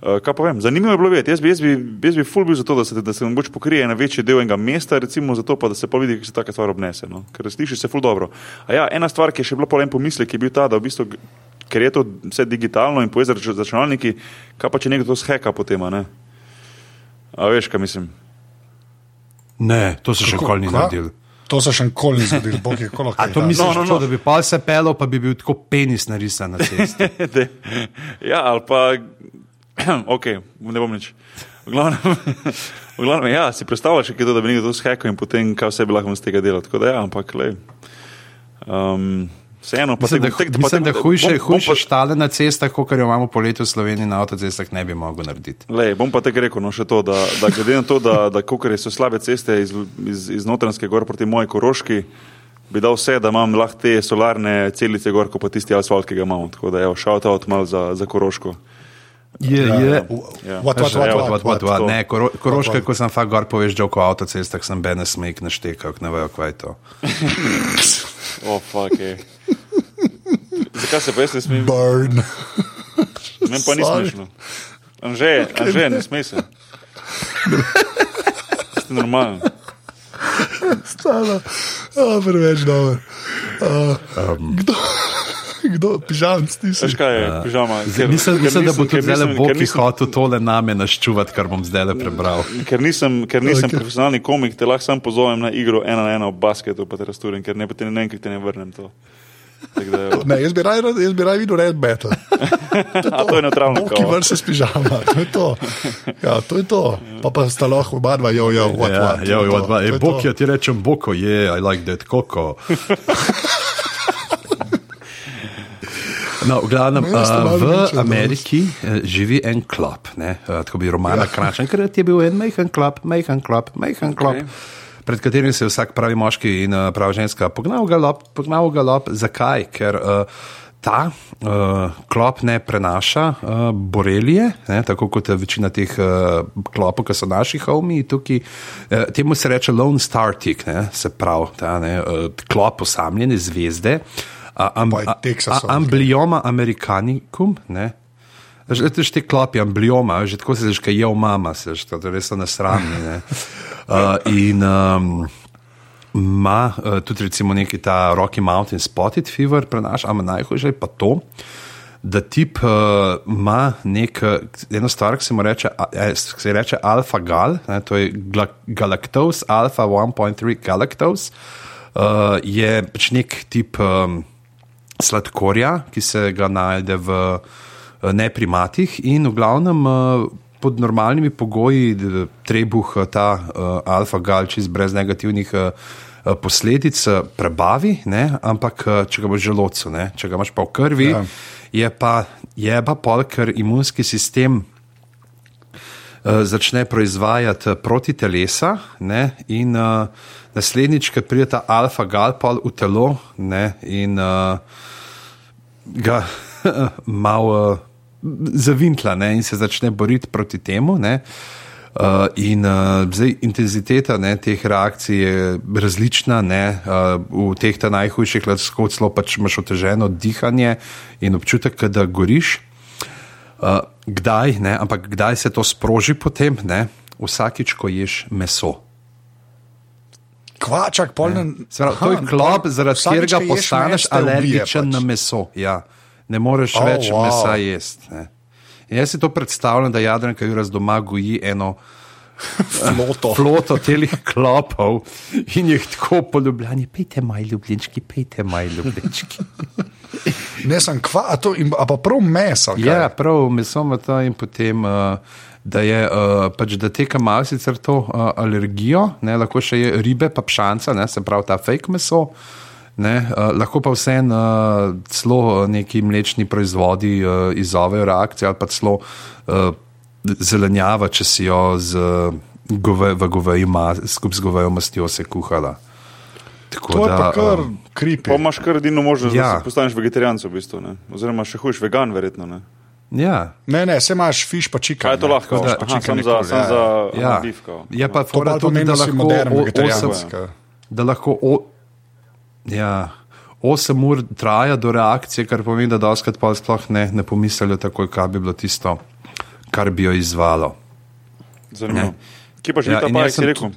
kaj pa vem, zanimivo je bilo vedeti. Jaz bi, jaz bi, jaz bi ful bil za to, da se, da se mogoče pokrije na večji del enega mesta, recimo zato, pa, da se pa vidi, kako se taka stvar obnese. No? Ker sliši se ful dobro. A ja, ena stvar, ki je še bila polen pomislek, je bil ta, da v bistvu, ker je to vse digitalno in povezano z računalniki, kaj pa če nekdo to sheka potem, a ne? A veš, kaj mislim? Ne, to se še nikoli ni naredil. To se še nikoli ni zgodilo, bog je kolo. A to misliš, no, no, no. da bi pa se pelo, pa bi bil tako penis narisan na cesti? <laughs> ja, ali pa <clears throat> ok, ne bom nič. V glavnem, <laughs> v glavnem ja, si predstavljaš, da bi nekdo to shekal in potem kaj vse bi lahko iz tega delal. Tako da ja, ampak le. Um, Vseeno, pa mislim, tek, da, mislim, da hujše, bom, hujše bom pa, štale na cestah, kot jo imamo poleti v Sloveniji na avtocestah, ne bi mogel narediti. Lej, bom pa te rekel, no še to, da, da glede na to, da, da so slabe ceste iz, iz, iz Notranske gore proti moji koroški, bi dal vse, da imam lahko te solarne celice gor, kot pa tisti asfalt, ki ga imam. Tako da je šel ta odmal za, za Koroško. Je, je. Ja. What, what, Ja, what, what, What, what, what, ne, koro, koroške, what? ko sem fakt gor poveš, že po avtocestah sem bene smejk naštekal, ne vejo, kaj je to. <laughs> Oh, fuck, je. Zakaj se pa jaz ne smem? Burn. Meni pa ni smešno. Anže, <laughs> anže, ne smej se. Ste normalen. Stala. Oh, preveč dobro. Uh, um. Kdo, kdo pižamc ti si? Veš kaj je, pižama? Ker- Mislim, ker mislim da bo tudi zdaj nisem- hotel tole name naščuvati, kar bom zdaj le prebral. Ker nisem, ker nisem okay. profesionalni komik, te lahko sam pozovem na igro ena na ena v basketu, pa te razturim, ker ne, ne te ne vrnem to. Da. Ne, jaz bi raj, jaz bi raj videl red battle. <laughs> A to je neutralno. Ki vrse s pižama, to je to. Ja, to je to. Pa pa sta lahko oba dva, jo, jo, what, Ja, what. jo, to je jo, to, dva, to e, je Bog, to. ja ti rečem Boko, je, I like that koko. <laughs> No, v glavnem, uh, v Ameriki uh, živi en klop, ne, uh, tako bi romana ja. Krančen, ker je bil en majhen klop, majhen klop, majhen klop. Okej. Pred katerim se je vsak pravi moški in prava ženska pognal galop, pognal galop. Zakaj? Ker uh, ta uh, klop ne prenaša uh, borelije, ne, tako kot večina teh uh, klopov, ki so naši homi tukaj. Uh, temu se reče Lone Star Tick, ne, se pravi, ta ne, uh, klop osamljene zvezde. Uh, am, Pa je a- Texasov. a- Amblioma americanicum, ne. Že te klopi amblioma, že tako se že kaj je v mama, se že to res so nasramni. ne. Uh, in um, ima uh, tudi recimo neki ta Rocky Mountain Spotted Fever, prenaša, ampak najhujše je pa to, da tip uh, ima nek, eno stvar, ki se mu reče, eh, se reče alfa-gal, ne, to je galactose, alfa 1.3 galactose, uh, je pač nek tip um, sladkorja, ki se ga najde v eh, neprimatih in v glavnem eh, pod normalnimi pogoji trebuh eh, ta uh, alfa-gal čist brez negativnih uh, posledic prebavi, ne? ampak če ga boš želodcu, ne? če ga imaš pa v krvi, Ja. je pa je pa pol, ker imunski sistem uh, začne proizvajati protitelesa, ne, in uh, naslednjič, ko pride ta alfa-gal pol v telo ne, in uh, ga <laughs> malo uh, zavintla ne, in se začne boriti proti temu. Ne. Uh, in uh, zdaj intenziteta ne, teh reakcij je različna. Ne, uh, v teh najhujših lahko celo pač imaš oteženo dihanje in občutek, da goriš. Uh, kdaj, ne, ampak kdaj se to sproži potem? Ne? Vsakič, ko ješ meso. Kvačak, polnen. Pravi, to je klop, zaradi katerega postaneš alergičen na meso. Ja. Ne moreš Oh, več wow. mesa jesti. Jaz si to predstavljam, da Jadranka Juras doma goji eno <laughs> floto. floto telih klopov in jih tako poljubljani. Pejte, moj ljubljenčki, pejte, moj ljubljenčki. Ne sem kva, a, to, in, a pa prav meso. kaj? Ja, prav, meso ima to in potem. Uh, Da, je, uh, pač, da teka malo sicer to uh, alergijo, ne, lahko še je ribe, pa pšanca, ne, se pravi ta fake meso, ne, uh, lahko pa vseeno uh, celo uh, neki mlečni proizvodi uh, izzovejo reakcijo ali pa celo uh, zelenjava, če si jo z, gove, v goveji mas, skupaj z govejo mastjo se kuhala. Tako To je pa kar um, kripi. Pa imaš kar edino možnost, ja. da se postaneš vegetarijanec, v bistvu, ne? oziroma še hujš vegan, verjetno. Ne? Ja. Ne, ne, se imaš fiš pa čika. Kaj je to lahko? da- Aha, sam za, sam za Ja. aha, beef, kao. Je pa To fora pa tudi, pomeni, da lahko modern osem- da lahko o, ja, 8 ur traja do reakcije, kar pomeni, da doskrat pa sploh ne, ne pomislijo takoj, kaj bi bilo tisto, kar bi jo izvalo. Zanimivo. Ne. Kje pa živi Ja, ta pajek, si sem rekel? Uh,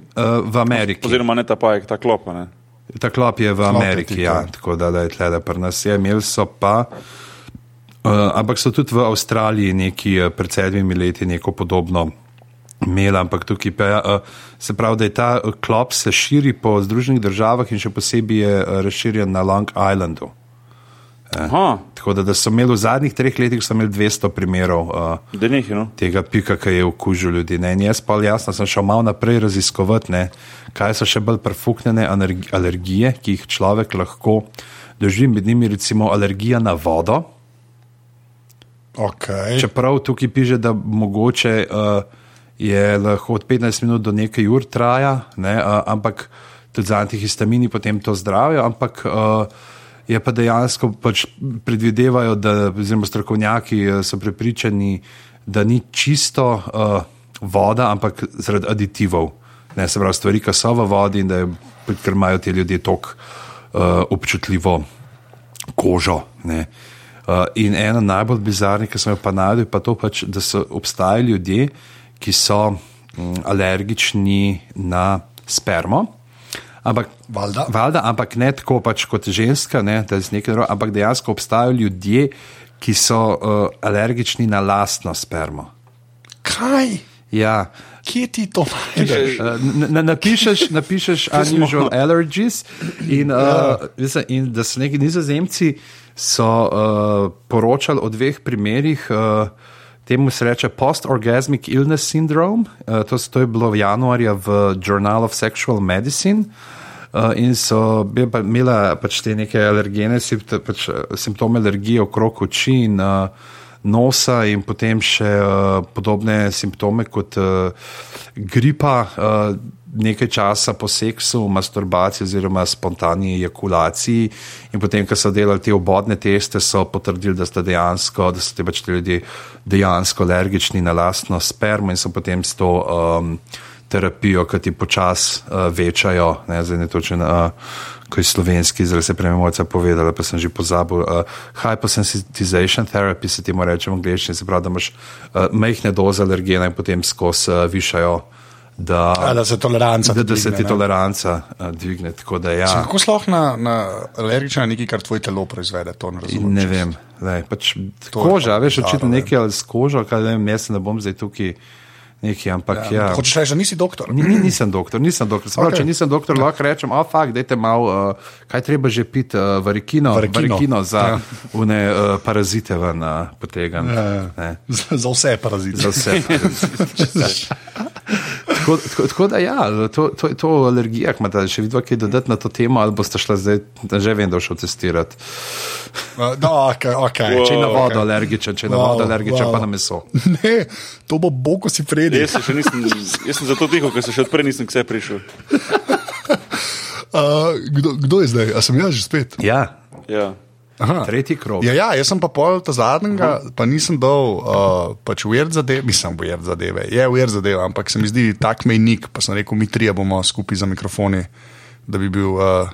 v Ameriki. Oziroma ne ta pajek, ta klopa. Ne? Ta klop je v Ameriki, ja, ja. tako da, da je tle, da pri nas je, imeli so pa. Uh, ampak so tudi v Avstraliji neki uh, pred sedmimi leti neko podobno imeli, ampak tukaj pa uh, se pravi, da je ta uh, klop se širi po Združenih državah in še posebej je uh, razširjen na Long Islandu. Aha, Tako da, da so imeli v zadnjih treh letih imeli 200 primerov uh, nekaj, no. tega pika, ki je okužil ljudi. Ne. In jaz pa jasno sem šel malo naprej raziskovati, ne, kaj so še bolj prefuknjene alergi- alergije, ki jih človek lahko doživi, med njimi recimo alergija na vodo. Okay. Čeprav tukaj piše, da mogoče uh, je lahko od 15 minut do nekaj ur traja, ne, uh, ampak tudi z antihistamini potem to zdravijo, ampak uh, je pa dejansko pač predvidevajo, da oziroma strokovnjaki uh, so prepričani, da ni čisto uh, voda, ampak zaradi aditivov. Ne, se pravi, stvari, ki so v vodi in da je, ker imajo ti ljudje tako uh, občutljivo kožo. Ne. Uh, in ena najbolj bizarnih, ki sem jo pa najdel, je pa to, pač, da so obstajali ljudje, ki so um, alergični na spermo. Ampak, Valjda. valjda, ampak ne tako pač kot ženska, ne, da je nekaj drugega, ampak dejansko obstajajo ljudje, ki so uh, alergični na lastno spermo. Kaj? Ja, Kje ti to najdeš? Uh, n- n- napišeš, napišeš <laughs> unusual allergies, in, uh, ja. in da so neki nizozemci so, uh, poročali o dveh primerih. Uh, Temu se reče post-orgasmic illness syndrome. Uh, to, to je bilo januarja v Journal of Sexual Medicine. Uh, in so pa, imela pač te neke alergene, pač, eh, simptome alergije okrog oči in uh, nosa, in potem še uh, podobne simptome kot uh, gripa, uh, nekaj časa po seksu, masturbaciji oziroma spontani ejakulaciji. In potem, ko so delali te obodne teste, so potrdili, da, dejansko, da so te pač ti ljudje dejansko alergični na lastno spermo in so potem s to. Um, terapijo, ki ti počasi uh, večajo. Ne, zdaj ne točno, uh, ko je slovenski izraz, se prej mojca povedala, pa sem že pozabil. Uh, hypersensitization therapy se temu reče v angleščini, se pravi, da imaš uh, majhne doze alergena in potem skozi uh, višajo. Da, A, da se toleranca da, da se dvigne, ti ne? toleranca uh, dvigne. Tako da, ja, Kako sploh na, na alergičen na nekaj, kar tvoje telo proizvede? To ne razumem. ne čisto. vem. Lej, pač, To je koža, veš, očitno ne. nekaj ali s kožo, kaj ne vem, jaz se ne bom zdaj tukaj nekaj, ampak ja. ja. Hočeš reči, da nisi doktor? Ni, ni, nisem doktor, nisem doktor. Sprav, Okej. okay. Če nisem doktor, lahko rečem, oh, fakt, dajte malo, uh, kaj treba že piti, uh, varikino, Varikino. varikino za Ja. ja. une uh, parazite ven uh, potegan. Ja, ja. Za, <laughs> za vse parazite. Za vse. <laughs> <laughs> tako, tako, tako da, ja, to, to, to o alergijah imate še vidva, kaj dodati na to temo, ali boste šla zdaj, že vem, da šel testirati. No, okay, okay. Če je na Wow, vodo okay. alergičen, če je na Wow, vodo alergičen, wow. pa na meso. Ne, to bo bog, ko si predi. Jaz, nisem, jaz sem zato tiho, ker se še odprej nisem k sebi prišel. <laughs> Uh, kdo, kdo je zdaj? A sem jaz že spet? Ja, Ja. Aha. tretji krog. Ja, ja, jaz sem pa pol ta zadnjega, pa nisem dal uh, pač uvert zadeve, mislim, uvert zadeve. Je uvert zadeve, ampak se mi zdi tak mejnik, pa sem rekel, mi trije bomo skupaj za mikrofoni, da bi bil, uh,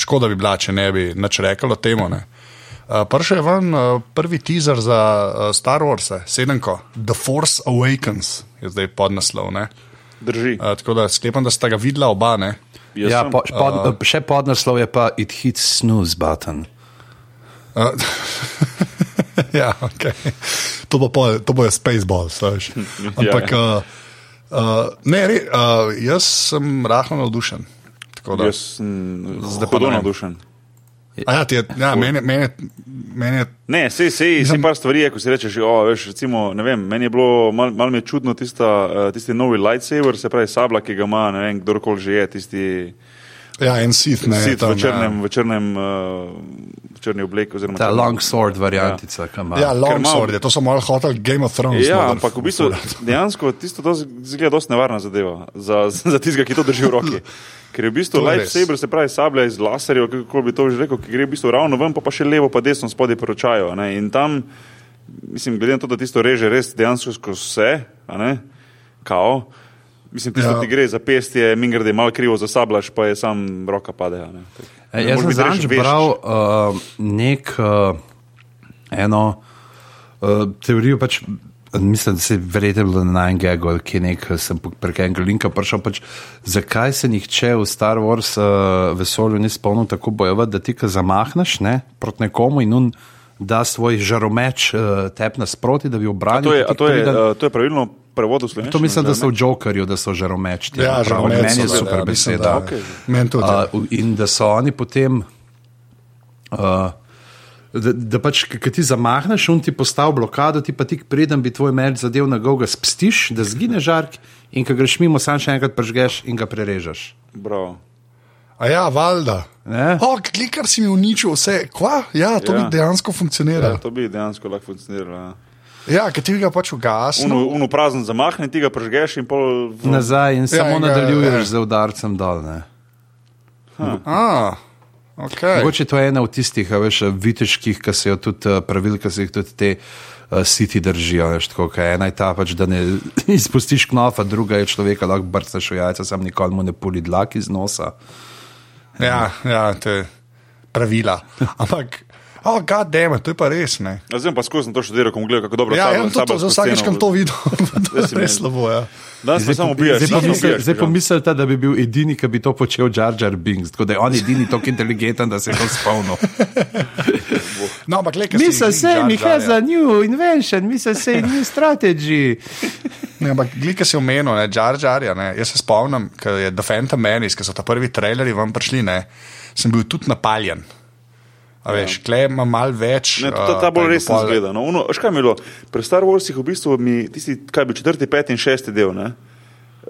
škoda bi bila, če ne bi nič rekel o tem. Uh, Prvič je ven uh, prvi teaser za uh, Star Wars, sedemko, The Force Awakens, je zdaj podnaslov. ne. Drži. Uh, tako da sklepam, da sta ga videla oba. Ne? Jaz Ja, po, pod, uh, še podnaslov je pa It hits snooze button. Uh, <laughs> ja, okay. to, bo pol, to bo je Spaceballs. veš. <laughs> Ampak, Ja, uh, uh, ne, re, uh, jaz sem rahlo navdušen. Da- Jaz sem zelo navdušen. A Ja, ti je, ja, meni, meni, meni je Ne, sej, sej, sej par stvari ko si rečeš, o, veš, recimo, ne vem, meni je bilo, malo mal mi čudno tista, uh, tisti novi lightsaber, se pravi sabla, ki ga ima, ne vem, kdorkoli že je, tisti ja, en sit. Ne, sit tam, v črnem, v črnem, uh, črni obleki. oziroma Ta črnem- longsword variantica, ki ima. Ja, ja Ker Longsword, malo- je, to so malo hotel Game of Thrones. Ja, model ampak v bistvu <laughs> dejansko tisto zgleda dosti nevarna zadeva za, za tistega, ki to drži v roki. Ker je v bistvu lightsaber, se pravi sablja iz laserjev, kako bi to že rekel, ki gre v bistvu ravno ven, pa, pa še levo, pa desno spodaj poročajo. a ne. In tam, mislim, glede na to, da tisto reže res dejansko skozi vse, a ne, kao. Mislim, tisto Ja. ti gre za pestje, min gre, malo krivo zasabljaš, pa je sam roka pade. a Ne. E, jaz sem zadnjič vešč. bral uh, nek, uh, eno uh, teorijo, pač, mislim, da se je verjetno bilo na Nine-Gagu, ali kje nek, sem po- prek enega linka prišel, pač, zakaj se nihče v Star Wars uh, vesolju ni spomnil tako bojevati, da ti ka zamahneš ne, proti nekomu in on da svoj žaromeč uh, tep nasproti, da bi obranil. to je, to je, priden- uh, to je pravilno prevod v slovenščino? To mislim, da so v Jokerju, da so žaromeč. ti, Ja, prav, žaromet Meni je super ja, mislim, beseda. da- Okej. Meni tudi. Uh, in da so oni potem, uh, da, da pač, ki ti zamahneš, on ti postavi blokado, ti pa tik preden bi tvoj meč zadev na goga, spstiš, da zgine žark, in ko greš mimo, sam še enkrat prežgeš in ga prerežeš. Bravo. A ja, valjda. Ne? O, klikar si mi uničil vse. Kva? Ja, to ja. Ja. bi dejansko funkcioniralo. Ja, to bi dejansko lahko funkcioniralo. ja. Ja, ker ti ga pač ugasnil. Uno, uno prazen zamahne, ti ga prežgeš in pol. V... Nazaj in Ja, samo in ga- nadaljuješ ja. z udarcem dol. Ne? A, okay. Mogoče to je ena od tistih, a veš, viteških, ki se jo tudi eh, pravil, ki se jih tudi te uh, siti držijo. Veš, tako, ena je ta, pač, da ne <laughs> izpustiš knofa, druga je človeka, lahko brcaš v jajca, sam nikoli mu ne puli dlak iz nosa. Ja, ja, te pravila. Ampak, oh, god damn, it, to je pa res. Ne. Ja, zdaj pa skozi to študiral, ko gledam, kako dobro Ja, ja, to, to, za vsakeč, kam to videl, <laughs> to Zdaj je res slabo. Ja. Danes pa samo ubijaš. Zdaj pomisl- Zdaj ja. pomislite, da bi bil edini, ki bi to počel Jar Jar Binks, tako da je on edini tako inteligenten, da se je to spomnil. <laughs> No, ampak, le, new invention, misel se new strategy. Ne, ampak, glika si omenil, ne, Jar Jar, ja, ne. jaz se spomnim, ko je The Phantom Menace, ko so ta prvi traileri vam prišli, ne, sem bil tudi napaljen. A veš, ja. klej ima mal več. Ne, ta, ta bolj resno pol- zgleda. No, ono, veš, kaj mi je bilo? Pri Star Warsih v bistvu mi tisti, kaj bi četrti, peti in šesti del, ne,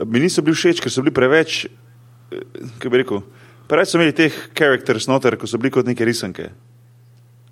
mi niso bili všeč, ker so bili preveč, eh, kako bi rekel, preveč so imeli teh characters noter, ko so bili kot neke risanke.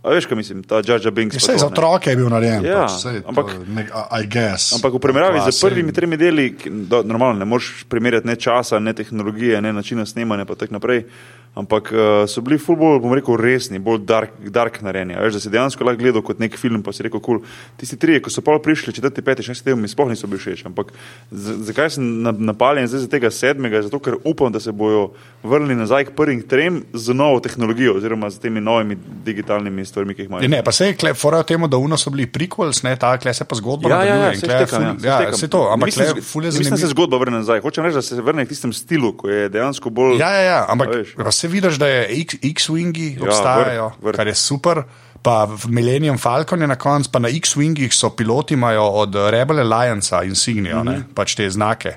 A veš, kaj mislim, ta Jar Binks. Vse to, za otroke je bil narejen. Ja, pač, saj, ampak- to, nek, I guess. Ampak v primerjavi z prvimi in- tremi deli, do, normalno ne moreš primerjati ne časa, ne tehnologije, ne načina snemanja, pa tako naprej. Ampak uh, so bili ful bolj, bom rekel, resni, bolj dark, dark narejeni. Veš, da si dejansko lahko gledal kot nek film, pa si rekel, kul. Cool. Tisti trije, ko so pol prišli, četrti, peti, šesti del, mi sploh niso bili všeč. Ampak zakaj sem na- napaljen zdaj za tega sedmega? Zato, ker upam, da se bojo vrnili nazaj k prvim trem z novo tehnologijo oziroma z temi novimi digitalnimi stvarmi, ki jih imajo. Ja, Ne, pa se je fora temu, da uno so bili prequels, ne, ta kle se pa zgodba Ja, ja, ja, se ful- ja, ja, štekam. se to, ampak Mislim, kle ful je Mislim, da se zanimivo. zgodba vrne nazaj. Hočem reči, da se vrne k tistem stilu, ko je dejansko bolj. Ja, ja, ja, ampak pa se vidiš, da je X-Wingi Ja, obstajajo, vrh, vrh. kar je super. Pa v Millennium Falcon je na koncu, pa na X-Wingih so piloti imajo od Rebel Alliance insignijo, mm Mhm. -hmm. pač te znake.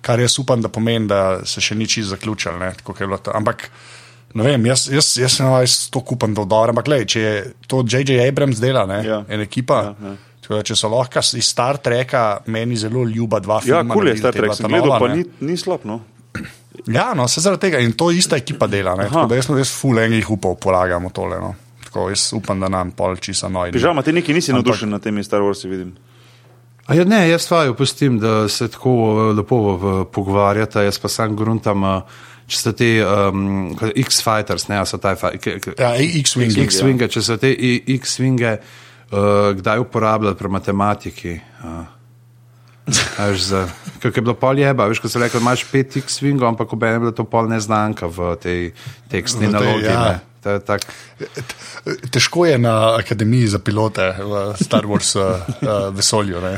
Kar jaz upam, da pomeni, da se še ni čisto zaključil. ne, je. Ampak, ne vem, jaz, jaz, jaz sem jaz to kupam do dobro. Ampak, lej, če je to J.J. Abrams dela, ne, Ja. en ekipa. Ja, ja. da Če so lahko iz Star Treka, meni zelo ljuba dva Ja, filma. kul je naredili, Star Trek, sem gledal, nova, pa ne. ni, ni slab. No. Ja, no, se zaradi tega in to ista ekipa dela. Tako da jaz sem res full enih upov polagamo tole. No. Tako, jaz upam, da nam pol čisa noj. Pižama, ti neki nisi Ampak- navdušen nad temi Star Warsi, vidim. A ja, ne, jaz stvari opustim, da se tako eh, lepo v- pogovarjata, jaz pa sam gruntam, eh, če so te um, X-Fighters, ne, so taj Ja, X-Wing. X-Wing. X-Winge, če so te X-Winge uh, kdaj uporabljali pri matematiki. Uh. <laughs> Veš, za, kako je bilo pol jeba, veš, ko so rekli, imaš pet X-Wingov, ampak obe je bila to pol neznanka v tej tekstni V tej, nalogi. ja. ne. Je tak, Težko je na akademiji za pilote v Star Wars uh, vesolju. Ne,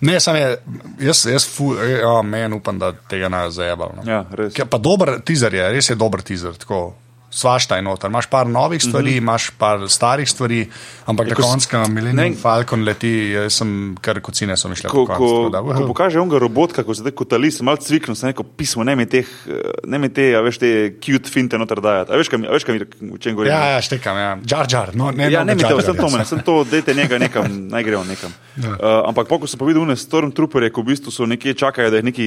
ne samo je, jaz, jaz fu, ja, meni upam, da tega ne zajebal. No. Ja, res. Ker Pa dober teaser je, res je dober teaser. Tako. Svašta je noter. Imaš par novih stvari, mm -hmm. imaš par starih stvari, ampak na ko s- koncu, ko Millennium Falcon leti, jaz sem kar kocine so mi šle Ko, po ko, da, ko pokaže onega robotka, ko se tako kotali, sem malo cviknil, sem rekel, pismo, ne mi teh, eh, ne mi te, a veš, te cute finte noter dajati. A veš, kaj, mi- a veš, kaj mi, o čem govorim? Ja, ja, štekam, ja. Jar Jar, no, ne, Ja, ne mi Jar, sem to, ja. meni, sem to, dajte njega nekam, naj grejo nekam. Ja. Uh, ampak poko sem pa videl une Stormtrooperje, ko v bistvu so nekje čakajo, da jih neki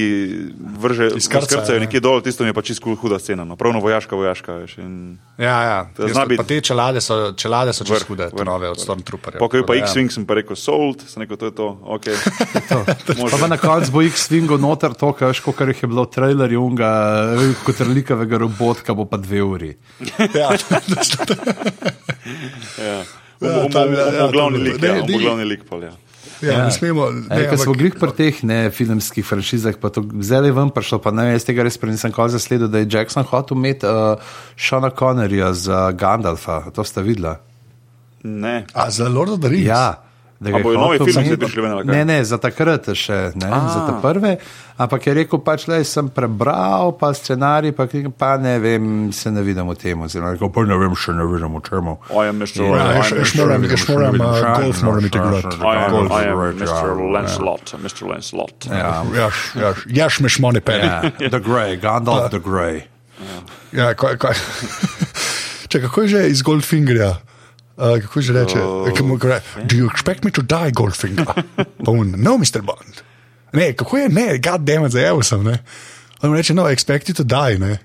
vrže, skrcajo ne. nekje dol, tisto mi je pa čisto huda scena, no. pravno vojaška, vojaška, veš. In... Ja, ja. To zna pa- biti- Pa te čelade so, čelade so čez hude, te nove od. Stormtrooperja. Pokaj pa ja. X-Wing sem pa rekel sold, sem rekel, to je to, ok. <laughs> pa pa na koncu bo X-Wingov noter to, kar jih je bilo v trailerju, unga kot relikavega robotka, bo pa dve uri. <laughs> Ja, Ja. Ja, On bo- tam, on bo- ja, glavni lik, ja, on bo ni- glavni lik, pol, ja. Ja, ne smemo. Ne, Ne, Ker smo ampak- glih pri teh ne, filmskih franšizah, pa to zdaj ven prišlo, pa ne vem, jaz tega res prej nisem kol zasledil, da je Jackson hotel imeti uh, Šona Connerja za Gandalfa, to ste videla. Ne. A za Lord of the Rings? Ja. Da A je bojo novi vzeti. zdaj prišli ven, ali kaj? Ne, ne, za takrat še, ne, A. za te prve. Ampak je rekel, pač le sem prebral, pa scenarij, pa, pa ne vem, se ne vidim v tem. Oziroma, rekel, pa ne vem, še ne vidim v čemu. I am Mr. Ja, I jaz- am jaz Mr. moram- jaz moram, uh, golf moram iti. I am Mr. Lancelot, Mr. Lancelot. Ja, Jaš, jaš, jaš me šmone peli. <laughs> ja, The Grey, Gandalf the Grey. Ja, kaj, kaj. <laughs> Če, kako je že iz Goldfingerja? Uh, kako že reče? Uh, Do you expect me to die, Goldfinger? Pa on, no, Mr. Bond. Ne, kako je, ne, god damn it, zajeval sem. Ne. On reče, no, expect you to die. Ne.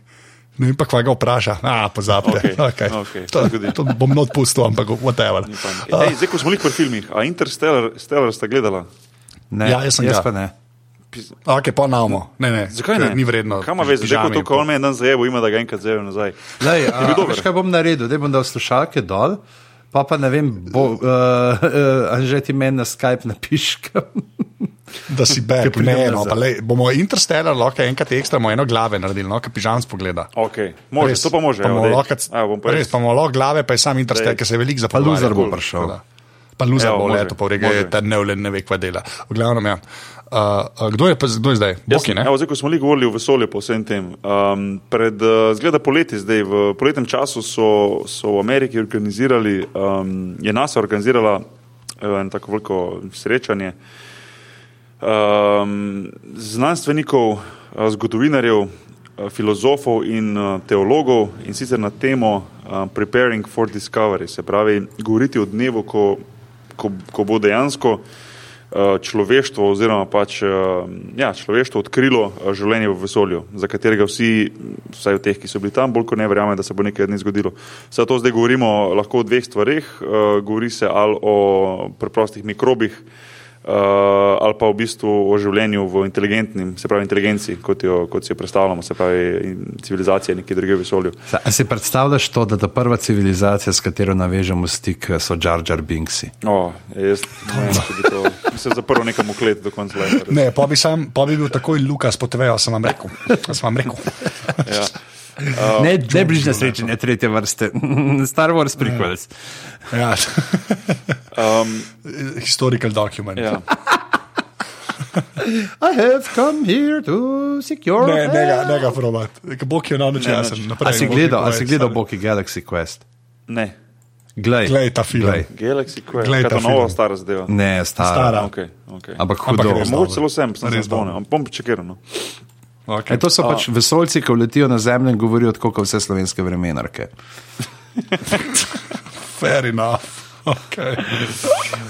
Ne vem pa, kva ga vpraša. A, pozabite. Okej, Okay. okej, To, to bom not pustil, ampak whatever. Ej, zdaj, ko smo jih pri filmih, a Interstellar Stellar sta gledala? Ne, Ja, jaz sem ga. pa ne. Pis- Ok, pa. Ne, ne, Zakaj ne? Ni vredno. Kaj ima veze, zdaj ko pižami to, ko on me je dan zajeval, ima da ga enkrat zajeval nazaj. Lej, Je bil a, dober. veš, kaj bom naredil? Da bom dal slušalke dol, pa pa ne vem, bo, uh, uh, že ti meni na Skype napiškam. Da si back, ne, no, pa lej, bomo Interstellar lahko enkrat ekstra, eno glave naredili, no, ki pižam spogleda. Okay. Može, Res, to pa može. Pa evo, lahko, Evo, bom pa res, pa bomo lahko glave, pa je sam Interstellar, ker se je veliko Pa zapovedal. loser bo cool. prišel. Pa Evo, bo leto, pa rege, može. ta nevlen ne ve, kva dela. V glavnem, ja. Uh, uh, kdo, je, pa- kdo je zdaj? Jaz Boki, ne? Evo, zdaj, ko smo li govorili o vesolju, po vsem tem. Um, pred, uh, zgleda poleti, zdaj v poletnem času so, so v Ameriki organizirali, um, je NASA organizirala uh, eno tako veliko srečanje um, znanstvenikov, uh, zgodovinarjev, uh, filozofov in teologov in sicer na temo uh, Preparing for Discovery, se pravi, govoriti o dnevu, ko, ko, ko bo dejansko uh, človeštvo, oziroma pač uh, ja, človeštvo odkrilo uh, življenje v vesolju, za katerega vsi, vsaj od teh, ki so bili tam, bolj kot ne verjamejo, da se bo nekaj dni zgodilo. Zato zdaj govorimo lahko o dveh stvareh. Uh, govori se ali o preprostih mikrobih, uh, ali pa v bistvu o življenju v inteligentnem, se pravi inteligenci, kot, jo, kot si jo predstavljamo, se pravi in civilizacije nekje druge v vesolju. A si predstavljaš to, da ta prva civilizacija, s katero navežemo stik, so Jar Jar Binksi? O, jaz ne vem, če bi to, bi se zaprl nekam v klet do konca leta. Ne, pa bi, sam, pa bi bil takoj Lukas potevejo, sem vam rekel. Sem vam rekel. Ja. Uh, ne, ne bližnje srečanje tretje vrste, <laughs> Star Wars prequels. Ja. <laughs> Um, Historical document. ja. <laughs> I have come here to secure. Ne, ne ga, ne ga probat. Bog je na noč Ne, jasen. nič. Naprej, A si je gledal, a si gledal. Boki Galaxy Quest? Ne. Glej, Glej ta film. Glej. Galaxy Quest, Glej ta to novo, film. stara zadeva. Ne, stara. Stara. Okay, okay. Ampak Ampak hudo. res Mogoče dobro. celo sem, sem se Res spomnil, dobro. ampak bom počekiral. No. Okay. E, to so pač vesoljci, ki letijo na zemljo in govorijo tako, kot vse slovenske vremenarke. Fair enough. Okay.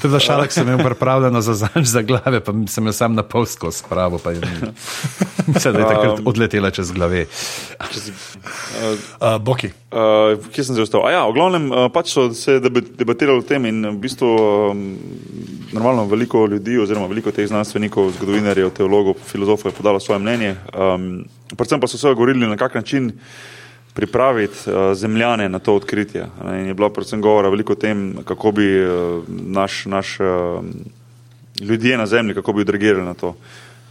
Tudi za šalek sem imel pripravljeno za zanj za glave, pa sem jo sam na pol skozi spravo, pa je je takrat odletela čez glave. Če si, Uh, Boki. uh, kje sem zdaj ostal? A Ja, v glavnem uh, pač so se deba- debatirali o tem in v bistvu um, normalno veliko ljudi oziroma veliko teh znanstvenikov, zgodovinarjev, teologov, filozofov je podalo svoje mnenje. Um, predvsem pa so se govorili na kak način pripraviti uh, zemljane na to odkritje. In je bilo predvsem govora veliko o tem, kako bi uh, naš, naš uh, ljudje na zemlji, kako bi odreagirali na to.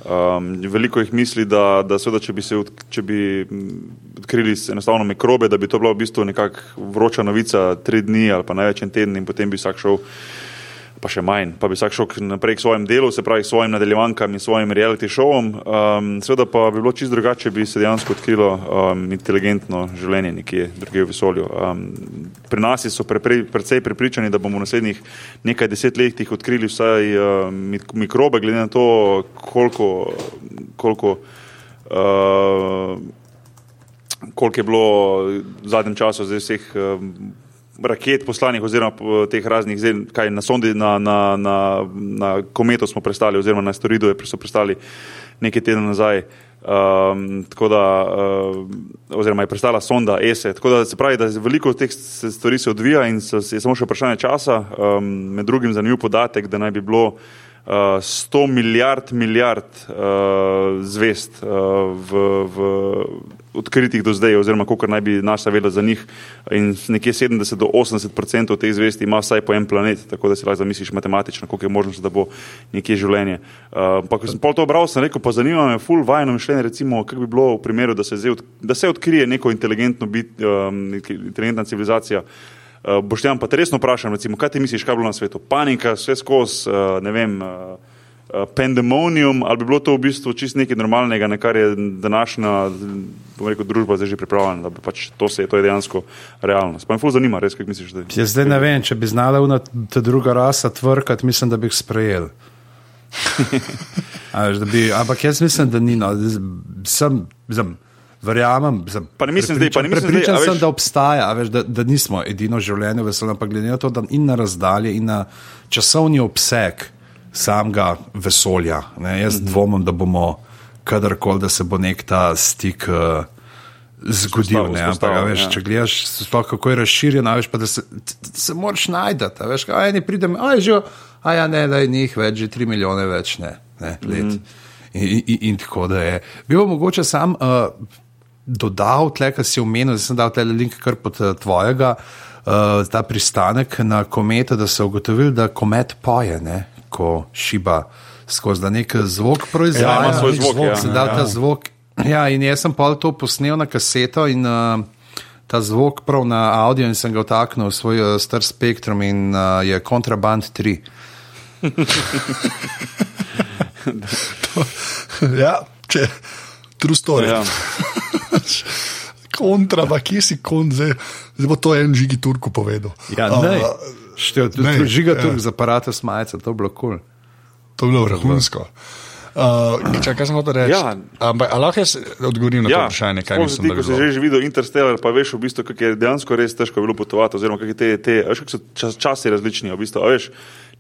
Um, veliko jih misli, da, da seveda, če bi, se, od- če bi odkrili enostavno mikrobe, da bi to bila v bistvu nekakšna vroča novica, tri dni ali pa največ en teden in potem bi vsak šel, pa še manj, pa bi vsak šel naprej k svojim delu, se pravi svojim nadaljevankam in svojim reality showom. Um, seveda pa bi bilo čisto drugače, če bi se dejansko odkrilo um, inteligentno življenje nekje drugje v vesolju. Um, pri nas so prepre, precej prepričani, da bomo v naslednjih nekaj desetletjih odkrili vsaj uh, mik- mikrobe, glede na to, koliko, koliko uh, koliko je bilo v zadnjem času zdaj vseh um, raket poslanih, oziroma po teh raznih, zdaj, kaj na sondi, na, na, na, na kometo smo prestali, oziroma na asteroidu so prestali nekaj tednov nazaj. Um, tako da, uh, oziroma je prestala sonda ESE. Tako da se pravi, da se veliko teh stvari se odvija in so, je samo še vprašanje časa. Um, med drugim zanimiv podatek, da naj bi bilo uh, 100 milijard, milijard uh, zvest uh, v, v odkritih do zdaj, oziroma koliko naj bi naša vedela za njih. In nekje 70 do 80 odstotkov teh zvest ima vsaj po en planet, tako da si lahko zamisliš matematično, koliko je možnost, da bo nekje življenje. Uh, pa ko sem pol to bral, sem rekel, pa zanima me, full vajno mišljenje, recimo, kako bi bilo v primeru, da se, zdaj da se odkrije neko inteligentno bit, um, inteligentna civilizacija. Uh, Boštjan, pa te resno vprašam, recimo, kaj ti misliš, kaj bilo na svetu? Panika, vse skozi, uh, ne vem, uh, pandemonium, ali bi bilo to v bistvu čist nekaj normalnega, na kar je današnja rekel, družba zdaj že pripravljena, da bi pač to se je, to je dejansko realnost. Pa me ful zanima, res, kaj misliš zdaj? Jaz zdaj ne vem, če bi znala una ta druga rasa tvrkati, mislim, da bi jih sprejel. <laughs> A veš, da bi, ampak jaz mislim, da ni. No. Sem, sem, verjamem, sem, Pa ne mislim zdaj- pa ne mislim zdaj, prepričan a sem, veš- da obstaja, veš, da, da nismo edino življenje v vesolju, ampak glede na to, da in na razdalje, in na časovni obseg samega vesolja. Ne, jaz Mhm. dvomim, da bomo kadarkoli, da se bo nek ta stik. Uh, Zgodil, ne, ampak, a vzpostavil, veš, ja. če gledaš, sploh kako je razširjen, a veš, pa da se, se moraš najti. Veš, a eni pridem, a je že, a ja ne, da je njih več, že tri milijone več, ne, ne let. Mm. In, in, in tako da je. Bi pa mogoče sam uh, dodal, tle, kar si omenil, da sem dal tle link kar pod uh, tvojega, uh, ta pristanek na kometa, da so ugotovili, da komet poje, ne, ko šiba skozi da nek zvok proizvaja. Ja, ima svoj nek zvok, ja. se da ta zvok. Ja, in jaz sem pa to posnel na kaseto in uh, ta zvok prav na audio in sem ga vtaknil v svoj uh, star spektrum in uh, je kontraband 3. <laughs> ja, če true story. Ja. <laughs> Kontra, pa kje si kon, zdaj, zdaj bo to en žigi Turku povedal. Ja, A, ne. Štev, ne, tu žiga ja. tu z aparata smajca, to je bilo kul. Cool. To je bilo vrhunsko. Uh, čakaj, kaj sem hotel reči? Ja. Ampak lahko jaz odgovorim na to vprašanje, kaj mislim, ti, da ko bi si bilo? že videl Interstellar, pa veš v bistvu, kako je dejansko res težko bilo potovati, oziroma kako te, te, a veš, kako so čas, časi različni. V bistvu, a veš,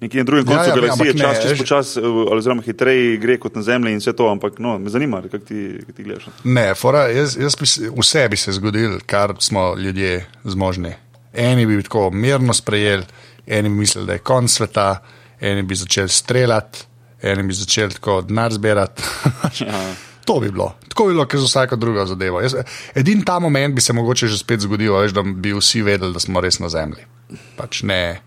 nekje na drugem Ja, koncu ja, vem, galaksije ne, čas čez počas, eh, oziroma hitreje gre kot na Zemlji in vse to, ampak no, me zanima, kako ti, kako ti gledaš. Ne, fora, jaz, jaz bi, se- vse bi se zgodil, kar smo ljudje zmožni. Eni bi tako mirno sprejeli, eni mislili, da je konc sveta, eni bi začeli streljati, eni bi začeli tako denar zbirati. <laughs> Ja. To bi bilo. Tako bi bilo, kot za vsako drugo zadevo. Jaz, edin ta moment bi se mogoče že spet zgodil, veš, da bi vsi vedeli, da smo res na zemlji. Pač ne.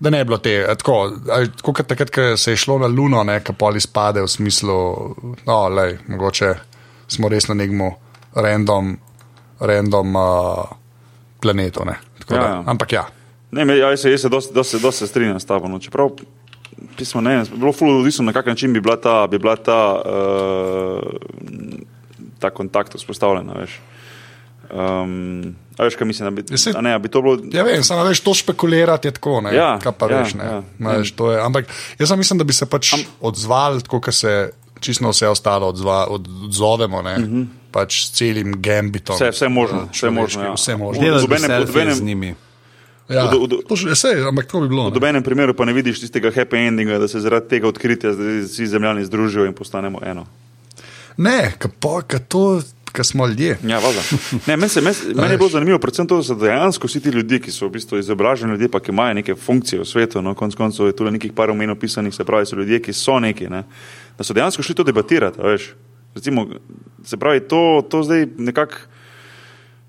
Da ne bi bilo te, tako, tako kot takrat, ko se je šlo na Luno, ne, ki pol izpade v smislu, no, lej, mogoče smo res na nekem random, random uh, planetu. Ne, Tako Ja, da, ja. ampak ja. Ne, me, ja, jaz se, jaz se dosti, dosti, dosti se strinjam s tabo. No. Čeprav pismo, ne, vem, bilo ful odvisno, na kak način bi bila ta, bi bila ta, uh, ta kontakt vzpostavljena. Veš. Um, a veš, kaj mislim, da bi, Ja, saj- a ne, bi to bilo. Ja, vem, samo veš, to špekulirati je tako, ne, Ja, kaj pa ja, veš. Ne, ja. Ma, veš, to je, ampak jaz mislim, da bi se pač Am, odzvali, tako kot se čisto vse ostalo odzva, od, odzovemo, ne, uh -huh. pač s celim gambitom. Mhm. Vse, vse možno, eh, vse možno, ja. Vse možno. Dela- Delati Dobenem- selfije dobenem- z njimi. Ja, v- v- to že vse, ampak to bi bilo. V ne. dobenem primeru pa ne vidiš tistega happy endinga, da se zaradi tega odkritja vsi zemljani združijo in postanemo eno. Ne, ka to, kar smo ljudje. Ja, ne, meni, se, meni, meni je bilo zanimivo, predvsem to, da dejansko vsi ti ljudje, ki so v bistvu izobraženi ljudje, pa ki imajo neke funkcije v svetu, no, konc koncev je tudi nekih par omenov pisanih, se pravi, so ljudje, ki so neki, ne, da so dejansko šli to debatirati. Recimo, se pravi, to, to zdaj nekako.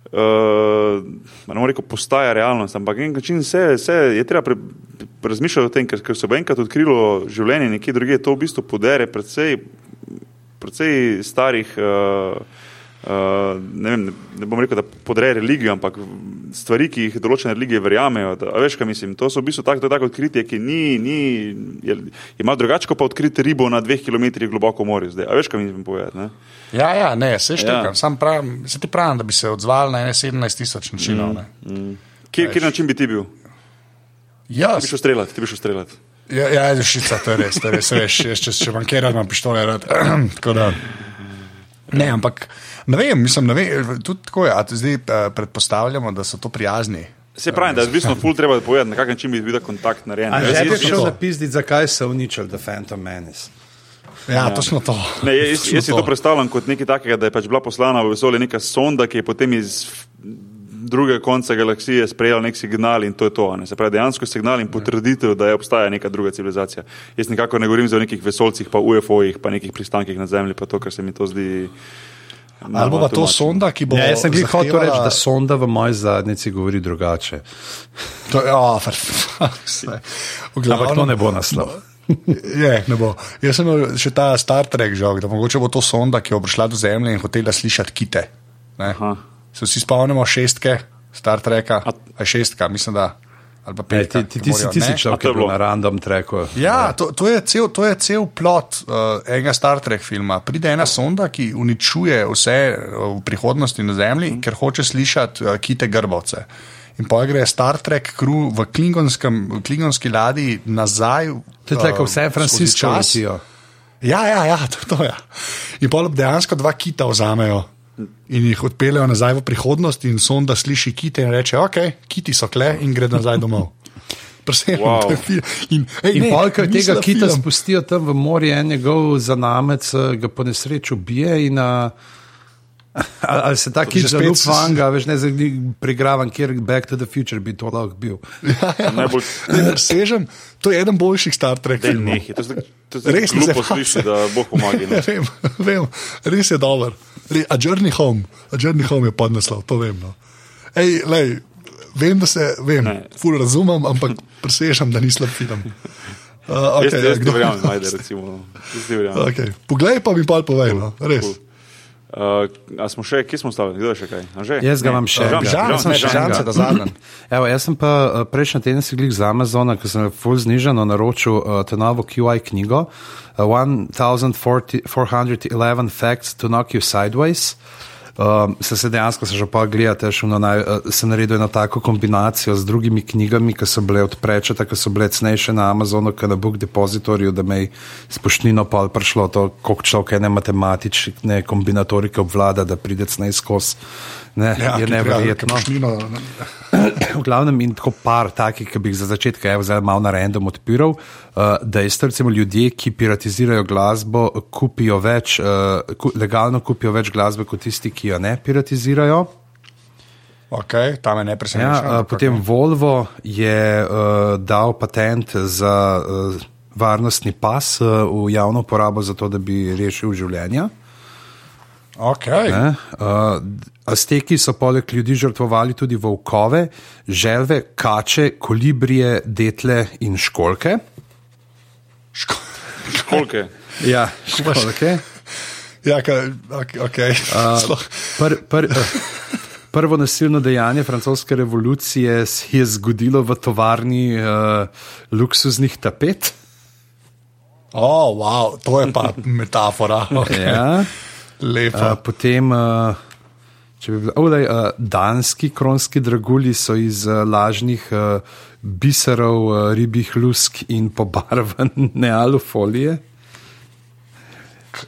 Uh, ne morem reči, postaja realnost, ampak na nek način se, se je treba pre, razmišljati o tem, ker, ker se bo enkrat odkrilo življenje nekje drugje, to v bistvu podere predvsej, predvsej starih, uh, uh, ne, vem, ne bom rekel, da podre religijo, ampak stvari, ki jih določene religije verjamejo. Da, veš, kaj mislim, to so v bistvu tako, je tako odkritje, ki ni, ni je, je malo drugače, pa odkriti ribo na dveh kilometrih globoko v morju. Zdaj, a veš, kaj mislim povedati? Ne? Ja, ja, ne, se štekam. Ja. Ja. Sam pravim, se ti pravim, da bi se odzval na ene 17 tisoč načinov. Mm. Kje, kje način bi ti bil? Ja, Ti bi šel streljati, ti bi šel streljati. ja, ja, šica, to je res, to je res, veš, jaz, če, če bankiram, imam pištole rad. <clears throat> Tako da. Ne, ampak ne vem, mislim, ne vem, tudi tako je. a te Zdaj eh, predpostavljamo, da so to prijazni. Se pravi, da je odvisno, ful treba povedati, na kak način bi bil kontakt narejen. A Jaz- že bi jaz- šel to. napisati, zakaj so uničili The Phantom Menace. Ja, ja. točno to. Ne, jaz, Točno jaz si to predstavljam kot nekaj takega, da je pač bila poslana v vesolje neka sonda, ki je potem iz drugega konca galaksije sprejela nek signal in to je to. a Ne? Se pravi, dejansko signal in potrditev, da je obstaja neka druga civilizacija. Jaz nikako ne govorim za o nekih vesolcih, pa UFO-jih, pa nekih pristankih na Zemlji, pa to, kar se mi to zdi. Ali bo pa to sonda, ki bo. Ja, jaz sem jih hotel zahtevala- reči, da sonda v moji zadnici govori drugače. To, ja, far, Ampak to ne bo naslov. Je, ne bo. Jaz sem imel še ta Star Trek žog, da mogoče bo to sonda, ki bo prišla do Zemlje in hotela slišati kite. Ne? Aha. Se vsi spomnimo šestke, Star Treka, A- a šestka, mislim da. Ali pa petka. ti, ti, ti, si, morajo, ti si človek, ki je bil na random treku. Ja, to, to, je cel, to je cel plot uh, enega Star Trek filma. Pride ena sonda, ki uničuje vse uh, v prihodnosti na Zemlji, mm. ker hoče slišati uh, kite grbovce. In pa gre Star Trek crew v v klingonski ladji nazaj. To je tako, uh, vse Francisco skozi čas. Ja, ja, ja <laughs> to, to je. In pa dejansko dva kita vzamejo. In jih odpeljejo nazaj v prihodnost, in sonda sliši kite in reče: Ok, kiti so kle, in gre nazaj domov. <laughs> Prosim, Wow. In, ej, In ne, polka tega kita film. spustijo tam v morje, en njegov zanamec eh, ga po nesreči ubije in uh, Ali, ali se ta Že zelo fanga, veš, ne zdaj prigravan, kjer Back to the Future bi to lahko bil. <laughs> Najbolj Ne presežem, to je eden boljših Star Trek filmov. nehaj, to je zdaj- to je zdaj Res ne sliši, da Bog pomaga. Ja, ne. vem, vem, res je dober. Re- A Journey Home, A Journey Home je podnaslov, to vem. No. Ej, lej, vem, da se, vem, Ne. ful razumem, ampak presežem, da ni slab film. <laughs> Uh, Jaz okay, jaz ti kdo- verjamem, ajde, recimo. no. Jaz ti verjamem. Okay. Poglej pa mi pa povej, no, res. Cool. Uh, a smo še, kje smo stali? Kdo je še kaj? Anže? Jaz ga imam še. Žan, sem še se da zadnji. <laughs> Evo, jaz sem pa eh, prejšnji teden si glik z Amazona, ki sem full znižano naročil uh, to novo QI knjigo uh, 1411 Facts to Knock You Sideways. Um, se se dejansko se že pa gledate, še ono naj, uh, sem naredil eno tako kombinacijo z drugimi knjigami, ki so bile odprečete, ki so bile cenejše na Amazonu, kot na Book Depositorju, da me je spoštnino pa prišlo to, koliko človek ene matematične kombinatorike obvlada, da pride cenej skozi. Ne, Ja, je neverjetno. kapušnino, ne. <clears throat> V glavnem, in tako par takih, ki bi jih za začetek zdaj malo na random odpiral. Uh, dejstvo, recimo, ljudje, ki piratizirajo glasbo, kupijo več, uh, ku, legalno kupijo več glasbe kot tisti, ki jo ne piratizirajo. Okay, tam je Ja, nepresenečen. uh, potem Volvo je uh, dal patent za uh, varnostni pas uh, v javno porabo, zato da bi rešil življenja. Okay. Ne? Uh, Azteki so poleg ljudi žrtvovali tudi volkove, želve, kače, kolibrije, detle in školke. Školke. Ja, <laughs> školke. Ja, ka, okay, okay. Uh, pr, pr, uh, prvo nasilno dejanje francoske revolucije se je zgodilo v tovarni uh, luksuznih tapet. oh, wow, to je pa metafora. Okay. Ja. Lepo. Uh, potem, uh, če bi bilo, oh, daj, uh, danski kronski dragulji so iz uh, lažnih uh, biserov, uh, ribjih lusk in pobarvane <laughs> alufolije.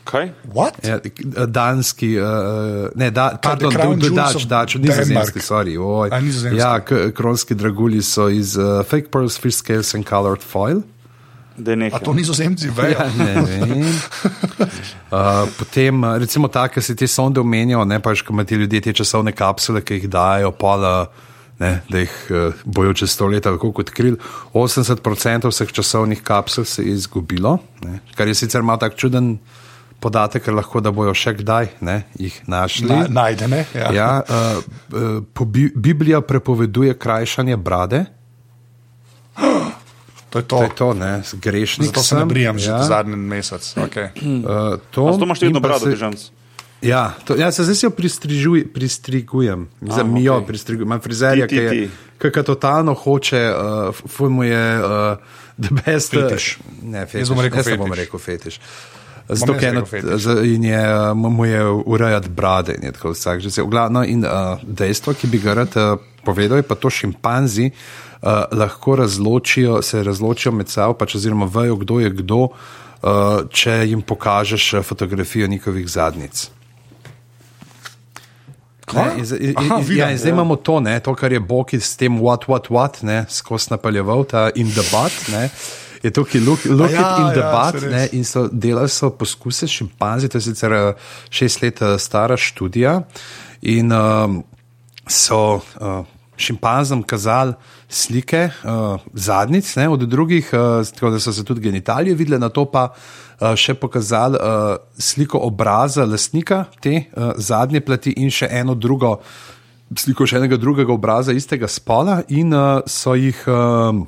Kaj? What? Ja, danski, uh, ne, da, pardon, Crown do, do, Jewels dač, of dač, Denmark. nizozemski, sorry. Oj. A, nizozemski. Ja, k, kronski dragulji so iz uh, fake pearls, fish scales and colored foil. A to nizozemci vejo? Ja, ne vem. <laughs> Uh, potem, recimo, tako, ki se te sonde omenijo, ne pač, ko imajo ti ljudje te časovne kapsule, ki jih dajo, pola, ne, da jih uh, bojo čez sto let lahko odkrili. 80% vseh časovnih kapsul se je izgubilo, ne, kar je sicer malo tak čuden podatek, ker lahko da bojo še kdaj ne, jih našli. Na, najdene. Ja. Ja, uh, uh, po Bi Biblija prepoveduje krajšanje brade. <gasps> To je to. To je to, ne, grešnik. Zato se ne sem, brijem že ja. ja. zadnji mesec. Okay. <clears throat> Uh, to, A to imaš vedno brado, državc. Ja, to, ja se zdaj si jo pristrižuj, pristrigujem, za mijo okej. pristrigujem. Imam frizerja, Ti, ti, ki je totalno hoče, uh, fuj mu je uh, the best. Fetiš. Ne, fetiš. Jaz bom rekel ne bom fetiš. rekel fetiš. Zato, ker fetiš. in je, mu je urejati brade, in je tako vsak že se. Glavno, in uh, dejstvo, ki bi ga rad uh, povedal, je pa to šimpanzi uh, lahko razločijo, se razločijo med sabo, pač oziroma vejo, kdo je kdo, uh, če jim pokažeš uh, fotografijo njihovih zadnjic. Ne, in, in, Aha, in, vidim, ja, in zdaj ja. imamo to, ne, to, kar je Bog s tem what, what, what, ne, skozi napaljeval ta in debat. Ne, je tukaj look, look ja, ja, in ja, debat. Ja, in so delali so poskuse šimpanzi, to je sicer eh, šest let eh, stara študija. In um, so uh, šimpanzom kazali slike uh, zadnjic ne, od drugih, uh, tako da so se tudi genitalije videle, na to pa uh, še pokazali uh, sliko obraza lastnika te uh, zadnje plati in še eno drugo sliko še enega drugega obraza istega spola, in uh, so jih. Uh,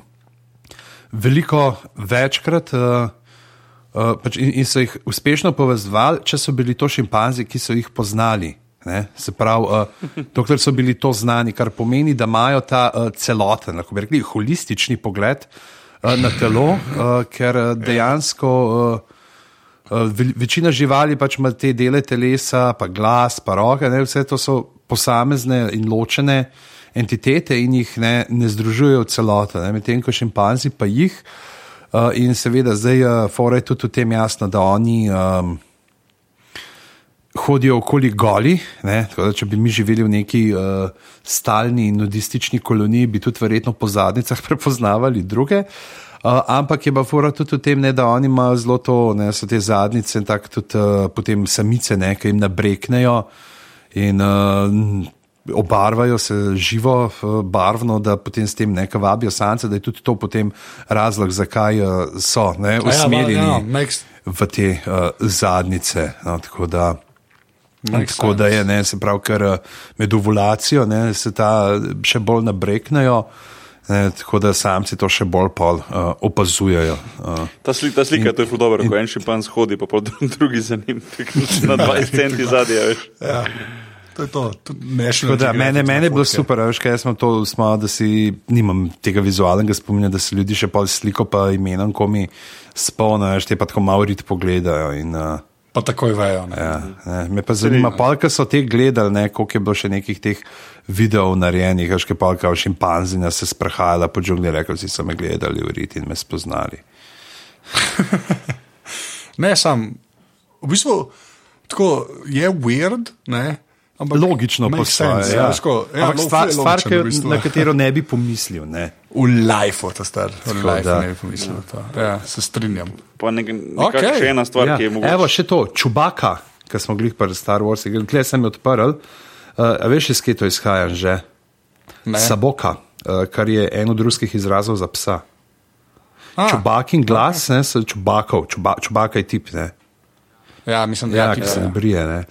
veliko večkrat uh, uh, pač in, in so jih uspešno povezovali, če so bili to šimpanzi, ki so jih poznali. Ne? Se pravi, uh, dokler so bili to znani, kar pomeni, da imajo ta uh, celoten, lahko bi rekli, holistični pogled uh, na telo, uh, ker dejansko. Uh, Uh, ve- Večina živali pač ima te dele telesa, pa glas, pa roke, ne, vse to so posamezne in ločene entitete in jih ne, ne združujejo v celoto, medtem ko šimpanzi pa jih. Uh, in seveda zdaj uh, je tudi v tem jasno, da oni um, hodijo okoli goli. Ne, da, če bi mi živeli v neki uh, stalni nudistični koloniji, bi tudi verjetno po zadnicah <laughs> prepoznavali druge. Uh, ampak je pa fora tudi v tem, ne, da oni imajo zelo to, ne, so te zadnjice in tako tudi uh, potem samice, ne, ki jim nabreknejo. in uh, obarvajo se živo, uh, barvno, da potem s tem nekaj vabijo sance, da je tudi to potem razlog, zakaj uh, so ne, usmerjeni ja, makes- v te uh, zadnjice. No, tako da. Tako da je, ne, se pravi, ker eh, med ovulacijo ne, se ta še bolj nabreknejo, ne, tako da samci to še bolj pol, uh, opazujejo. Uh. Ta slika, ta slika in, to je zelo dobro, ko en šimpanz hodi, pa pol drugi za njim, <laughs> tako na 20 centi zadnje. a veš. Ja. To je to. Tako Da, mene, mene je bilo super, veš, kaj smo to, smo, da si nimam tega vizualnega spominja, da se ljudi še pol sliko pa imenom, ko mi spomnijo, te pa tako malo rit pogledajo. In, uh, Pa takoj vejo. Ne? Ja, ne, me pa zanima, polka so te gledali, ne, koliko je bilo še nekih teh videov narejenih, veš, kaj polka v šimpanzina se sprehajala po džungli, rekli si, so me gledali v rit in me spoznali. <laughs> Ne, sam, v bistvu tako, je weird, ne, ampak Logično makes postaje. sense, Ja. veš, ko- ja, Ampak stvar, stvar logičen ki, v bistvu. na katero ne bi pomislil. Ne. V lifeu, ta star, v lifeu ne bi pomislil. to. Ja, se strinjam. Pa nek, okay. še ena stvar, Ja. ki je mogoče. Evo še to, čubaka, ki smo glih pri Star Warsu, glej sem odprl. Uh, a veš, iz kje to izhaja že? Ne. Saboka, uh, kar je en od ruskih izrazov za psa. A, Čubak in glas, ne, so čubakov, čuba, čubaka je tip. Ne. Ja, mislim, da Ja, ja, ki ja, se ja. ne brije. Ne.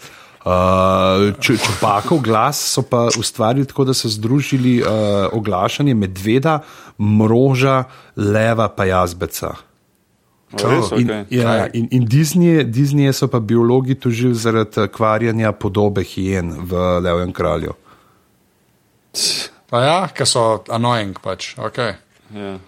Uh, ču- čubakov glas so pa ustvarili tako, da so združili uh, oglašanje medveda, mroža, leva pa jazbeca. Res, In, okay. ja, in, in Disney, Disney so pa biologi tožili zaradi eh, kvarjanja podobe hijen v Levem kralju. Pa ja, ker so annoying pač. Okay. Ja.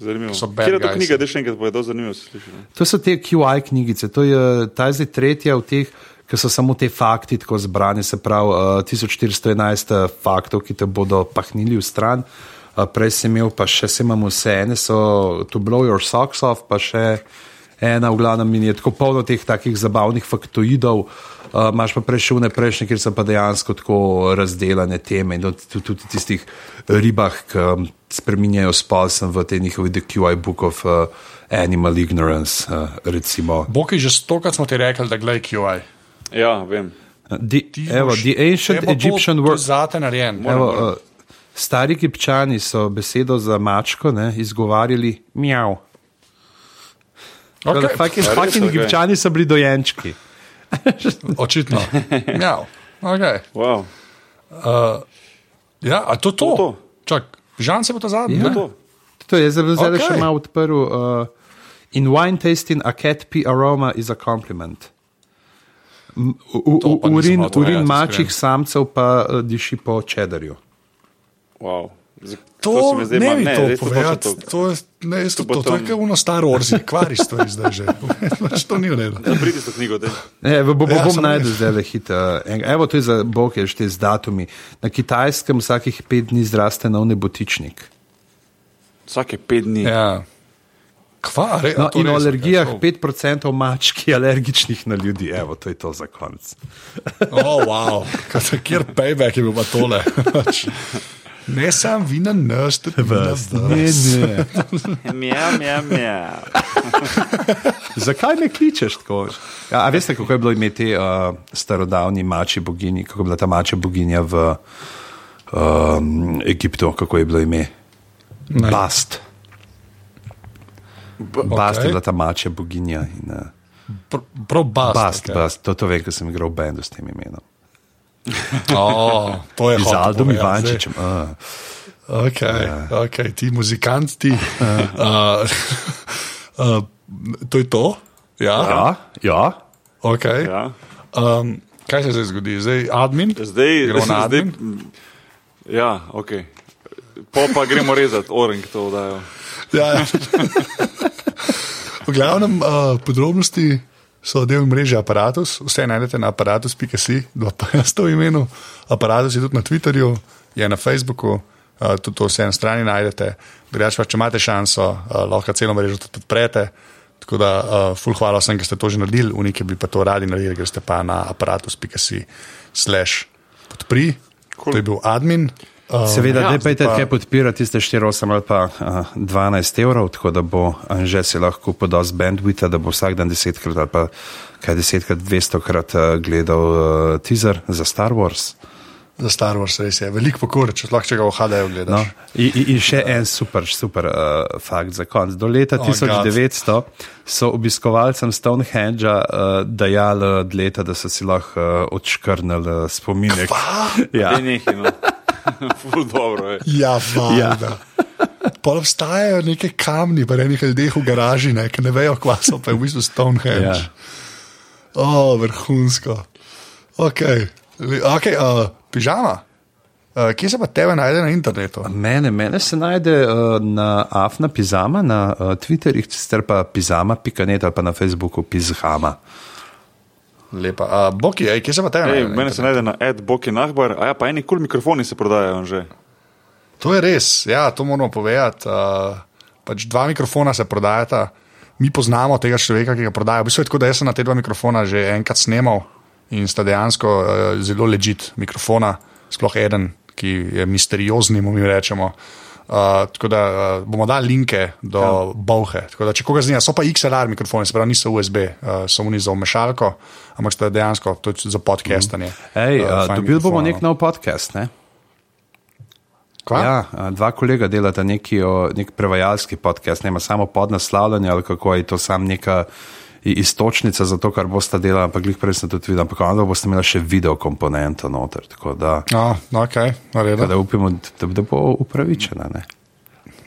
Zanimivo. So bad Kje je to knjiga, da še enkrat povedal, zanimivo se sliši. ne? To so te QI knjigice, to je ta zdaj tretja od teh, ki so samo te fakti tako zbrani, se pravi uh, 1411 eh, faktov, ki te bodo pahnili v stran. Uh, prej sem imel pa še, se imamo vse ene, so to blow your socks off, pa še ena, v glavnem, in je tako polno teh takih zabavnih faktoidov. Uh, Máš pa prejšel prejšnje, kjer so pa dejansko tako razdeljene teme in tudi, tudi tistih ribah, ki um, spreminjajo spol, sem v tej njihovi The QI Book of uh, Animal Ignorance, uh, recimo. Boki, že stokrat smo ti rekli, da gledaj QI. Ja, vem. The, Ti evo, the ancient to- Egyptian to word. Zate narejen. Evo, uh, stari egipčani so besedo za mačko ne, izgovarjali mjav. Okay. Fucking, fucking okej. egipčani so bili dojenčki. <laughs> Očitno. Ja, okay. Wow. ja a to to? To, to. Čak, Žan se bo to zadnji. Ja. ne? To. To je zdaj okay. Okej. še malo odprl. Uh, in wine tasting a cat pee aroma is a compliment. M- u- To u- pa nisem Urin, urin mačjih samcev pa uh, diši po čedarju. Wow. To, mi zdaj ne bi ne, to zdaj to to. To je, ne, to, to, to, to je uno staro orzi, kvariš stvari zdaj že. <laughs> Pač to ni v redu. To knjigo. daj. Ne, bo, bo, Ja, bom samo najdel zdaj le hit. Uh, evo, to je za boke, šte z datumi. Na kitajskem vsakih pet dni zraste nov nebotičnik. Vsake pet dni. Ja. Kva, re, a No, in o alergijah kaj, 5% mačk je alergičnih na ljudi. Evo, to je to za konec. O, <laughs> oh, wow. Kjer payback je bil pa tole? Pač, ne sam vina nas, tudi vina vas. ne. Mja, mja, mja. Zakaj me kličeš tako? Ja, a veste, kako je bilo imeti uh, starodavni mači bogini, kako je bila ta mačja boginja v um, Egiptu, kako je bilo ime? Ne. Bast. Bast okej. je bila ta mačja boginja. In, uh, Pr- Prav bast. Bast, okej. bast, to, to vem, ker sem igral v bendu s tem imenom. <laughs> O, to je <laughs> Z Aldom Ivančičem. Uh. zdaj. Okay, okay, ti muzikant, ti. Uh, <laughs> uh, to je to? Ja. Ja, ja. Okay. Ja. Um, kaj se zdaj zgodi? Zdaj admin? Zdaj, Gremo na zdaj, admin? ja, ok. Po pa gremo rezati, orang to dajo. Ja, ja. V glavnem uh, podrobnosti so del mreže Apparatus, vse najdete na aparatus.si, <laughs> dva pa jaz to imenu. Apparatus je tudi na Twitterju, je na Facebooku, uh, tudi to vse na strani najdete. Drugače pa, če imate šanso, uh, lahko celo mrežo tudi podprete. Tako da, uh, ful hvala vsem, ki ste to že naredili, uniki bi pa to radi naredili, greste pa na aparatus.si slash podpri. Cool. To je bil admin. Seveda, ja, ne pejte, pa- kaj podpira tiste 4-8 ali pa uh, 12 evrov, tako da bo že si lahko podal z bandwidth, da bo vsak dan desetkrat ali pa kaj desetkrat, dvestokrat uh, gledal uh, teaser za Star Wars. Za Star Wars res je. Veliko pokor, če lahko če ga v HD-ju No, gledaš. in, in- in še en super, super uh, fakt za konec. Do leta Oh, 1900 so obiskovalcem Stonehengea uh, dajali od leta, da so si lahko uh, odškrnili uh, spominek. <laughs> Ja. Ne, nekaj, no. <laughs> Dobro je. Ja, valjda. Pa obstajajo neke kamni, pa nekaj ljudeh v garaži, ne, ki ne vejo, kva so, pa je v bistvu Stonehenge. Ja. O, oh, vrhunsko. Ok, Le- okay uh, pižama. Uh, kje se pa tebe najde na internetu? Mene, mene se najde uh, na Afna Pizama, na uh, Twitterju, sicer pa pizama.net ali pa na Facebooku Pizhama. Lepa. Uh, Boki, ej, kje se pa tebe Ej, najde? na mene se internetu? najde na Ed Boki Nahbar, a ja, pa eni kul cool mikrofoni se prodajajo že. To je res, ja, to moramo povedati. Uh, pač dva mikrofona se prodajata, mi poznamo tega človeka, ki ga prodaja. V bistvu je tako, da sem na te dva mikrofona že enkrat snemal in sta dejansko uh, zelo ležit mikrofona, sploh eden, ki je misteriozni, mu mi rečemo. Uh, tako da uh, bomo dali linke do ja. Tako da, če koga zanima, so pa XLR mikrofoni, se pravi, niso USB, uh, so oni za umešalko, ampak sta dejansko to za podcastanje. Ej, Uh, uh, fajn dobili bomo nek nov podcast. Ne? Kva? Ja, dva kolega delata neki o, nek prevajalski podcast, ne ima samo podnaslavljanje ali kako je to sam neka istočnica za to, kar boste delali, ampak glih prej sem tudi videl, ampak onda boste imeli še video komponento noter, tako da, No, no, ok, naredno. da upimo, da, da bo upravičena. Ne?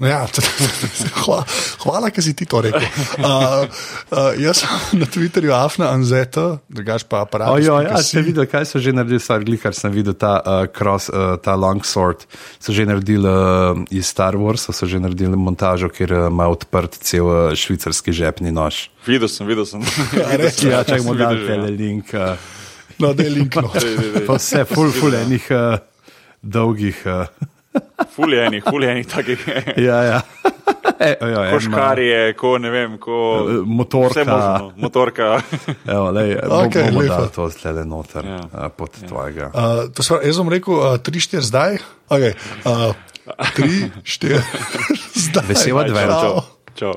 Ja, <laughs> hvala, hvala, ker si ti to rekel. Uh, uh, jaz sem na Twitterju Afna Anzeta, drugač pa aparat. Ja, ste videli, kaj so že naredili, stvar, glih, kar sem videl, ta, uh, cross, uh, ta longsword, so že naredili uh, iz Star Warsa, so že naredili montažo, kjer uh, ima odprt cel uh, švicarski žepni nož. Videl sem, videl sem. <laughs> res? Ja, sem čakajmo, videl da že, tele link. Uh, No, da je link. No. Dej, dej, dej. Pa vse, full, full enih uh, dolgih. Uh, Ful je enih, ful je enih takih. ja, ja. E, jo, en ima- Koškarije, ko ne vem, ko. Motorka. Možno, motorka. Evo, lej, okay, bomo dali to zdaj noter Ja. uh, pod ja. tvojega. Uh, to sva, jaz bom rekel, uh, tri, štiri zdaj. Okay. Uh, tri, štiri <laughs> zdaj. Vesel advent. Čau. Čau.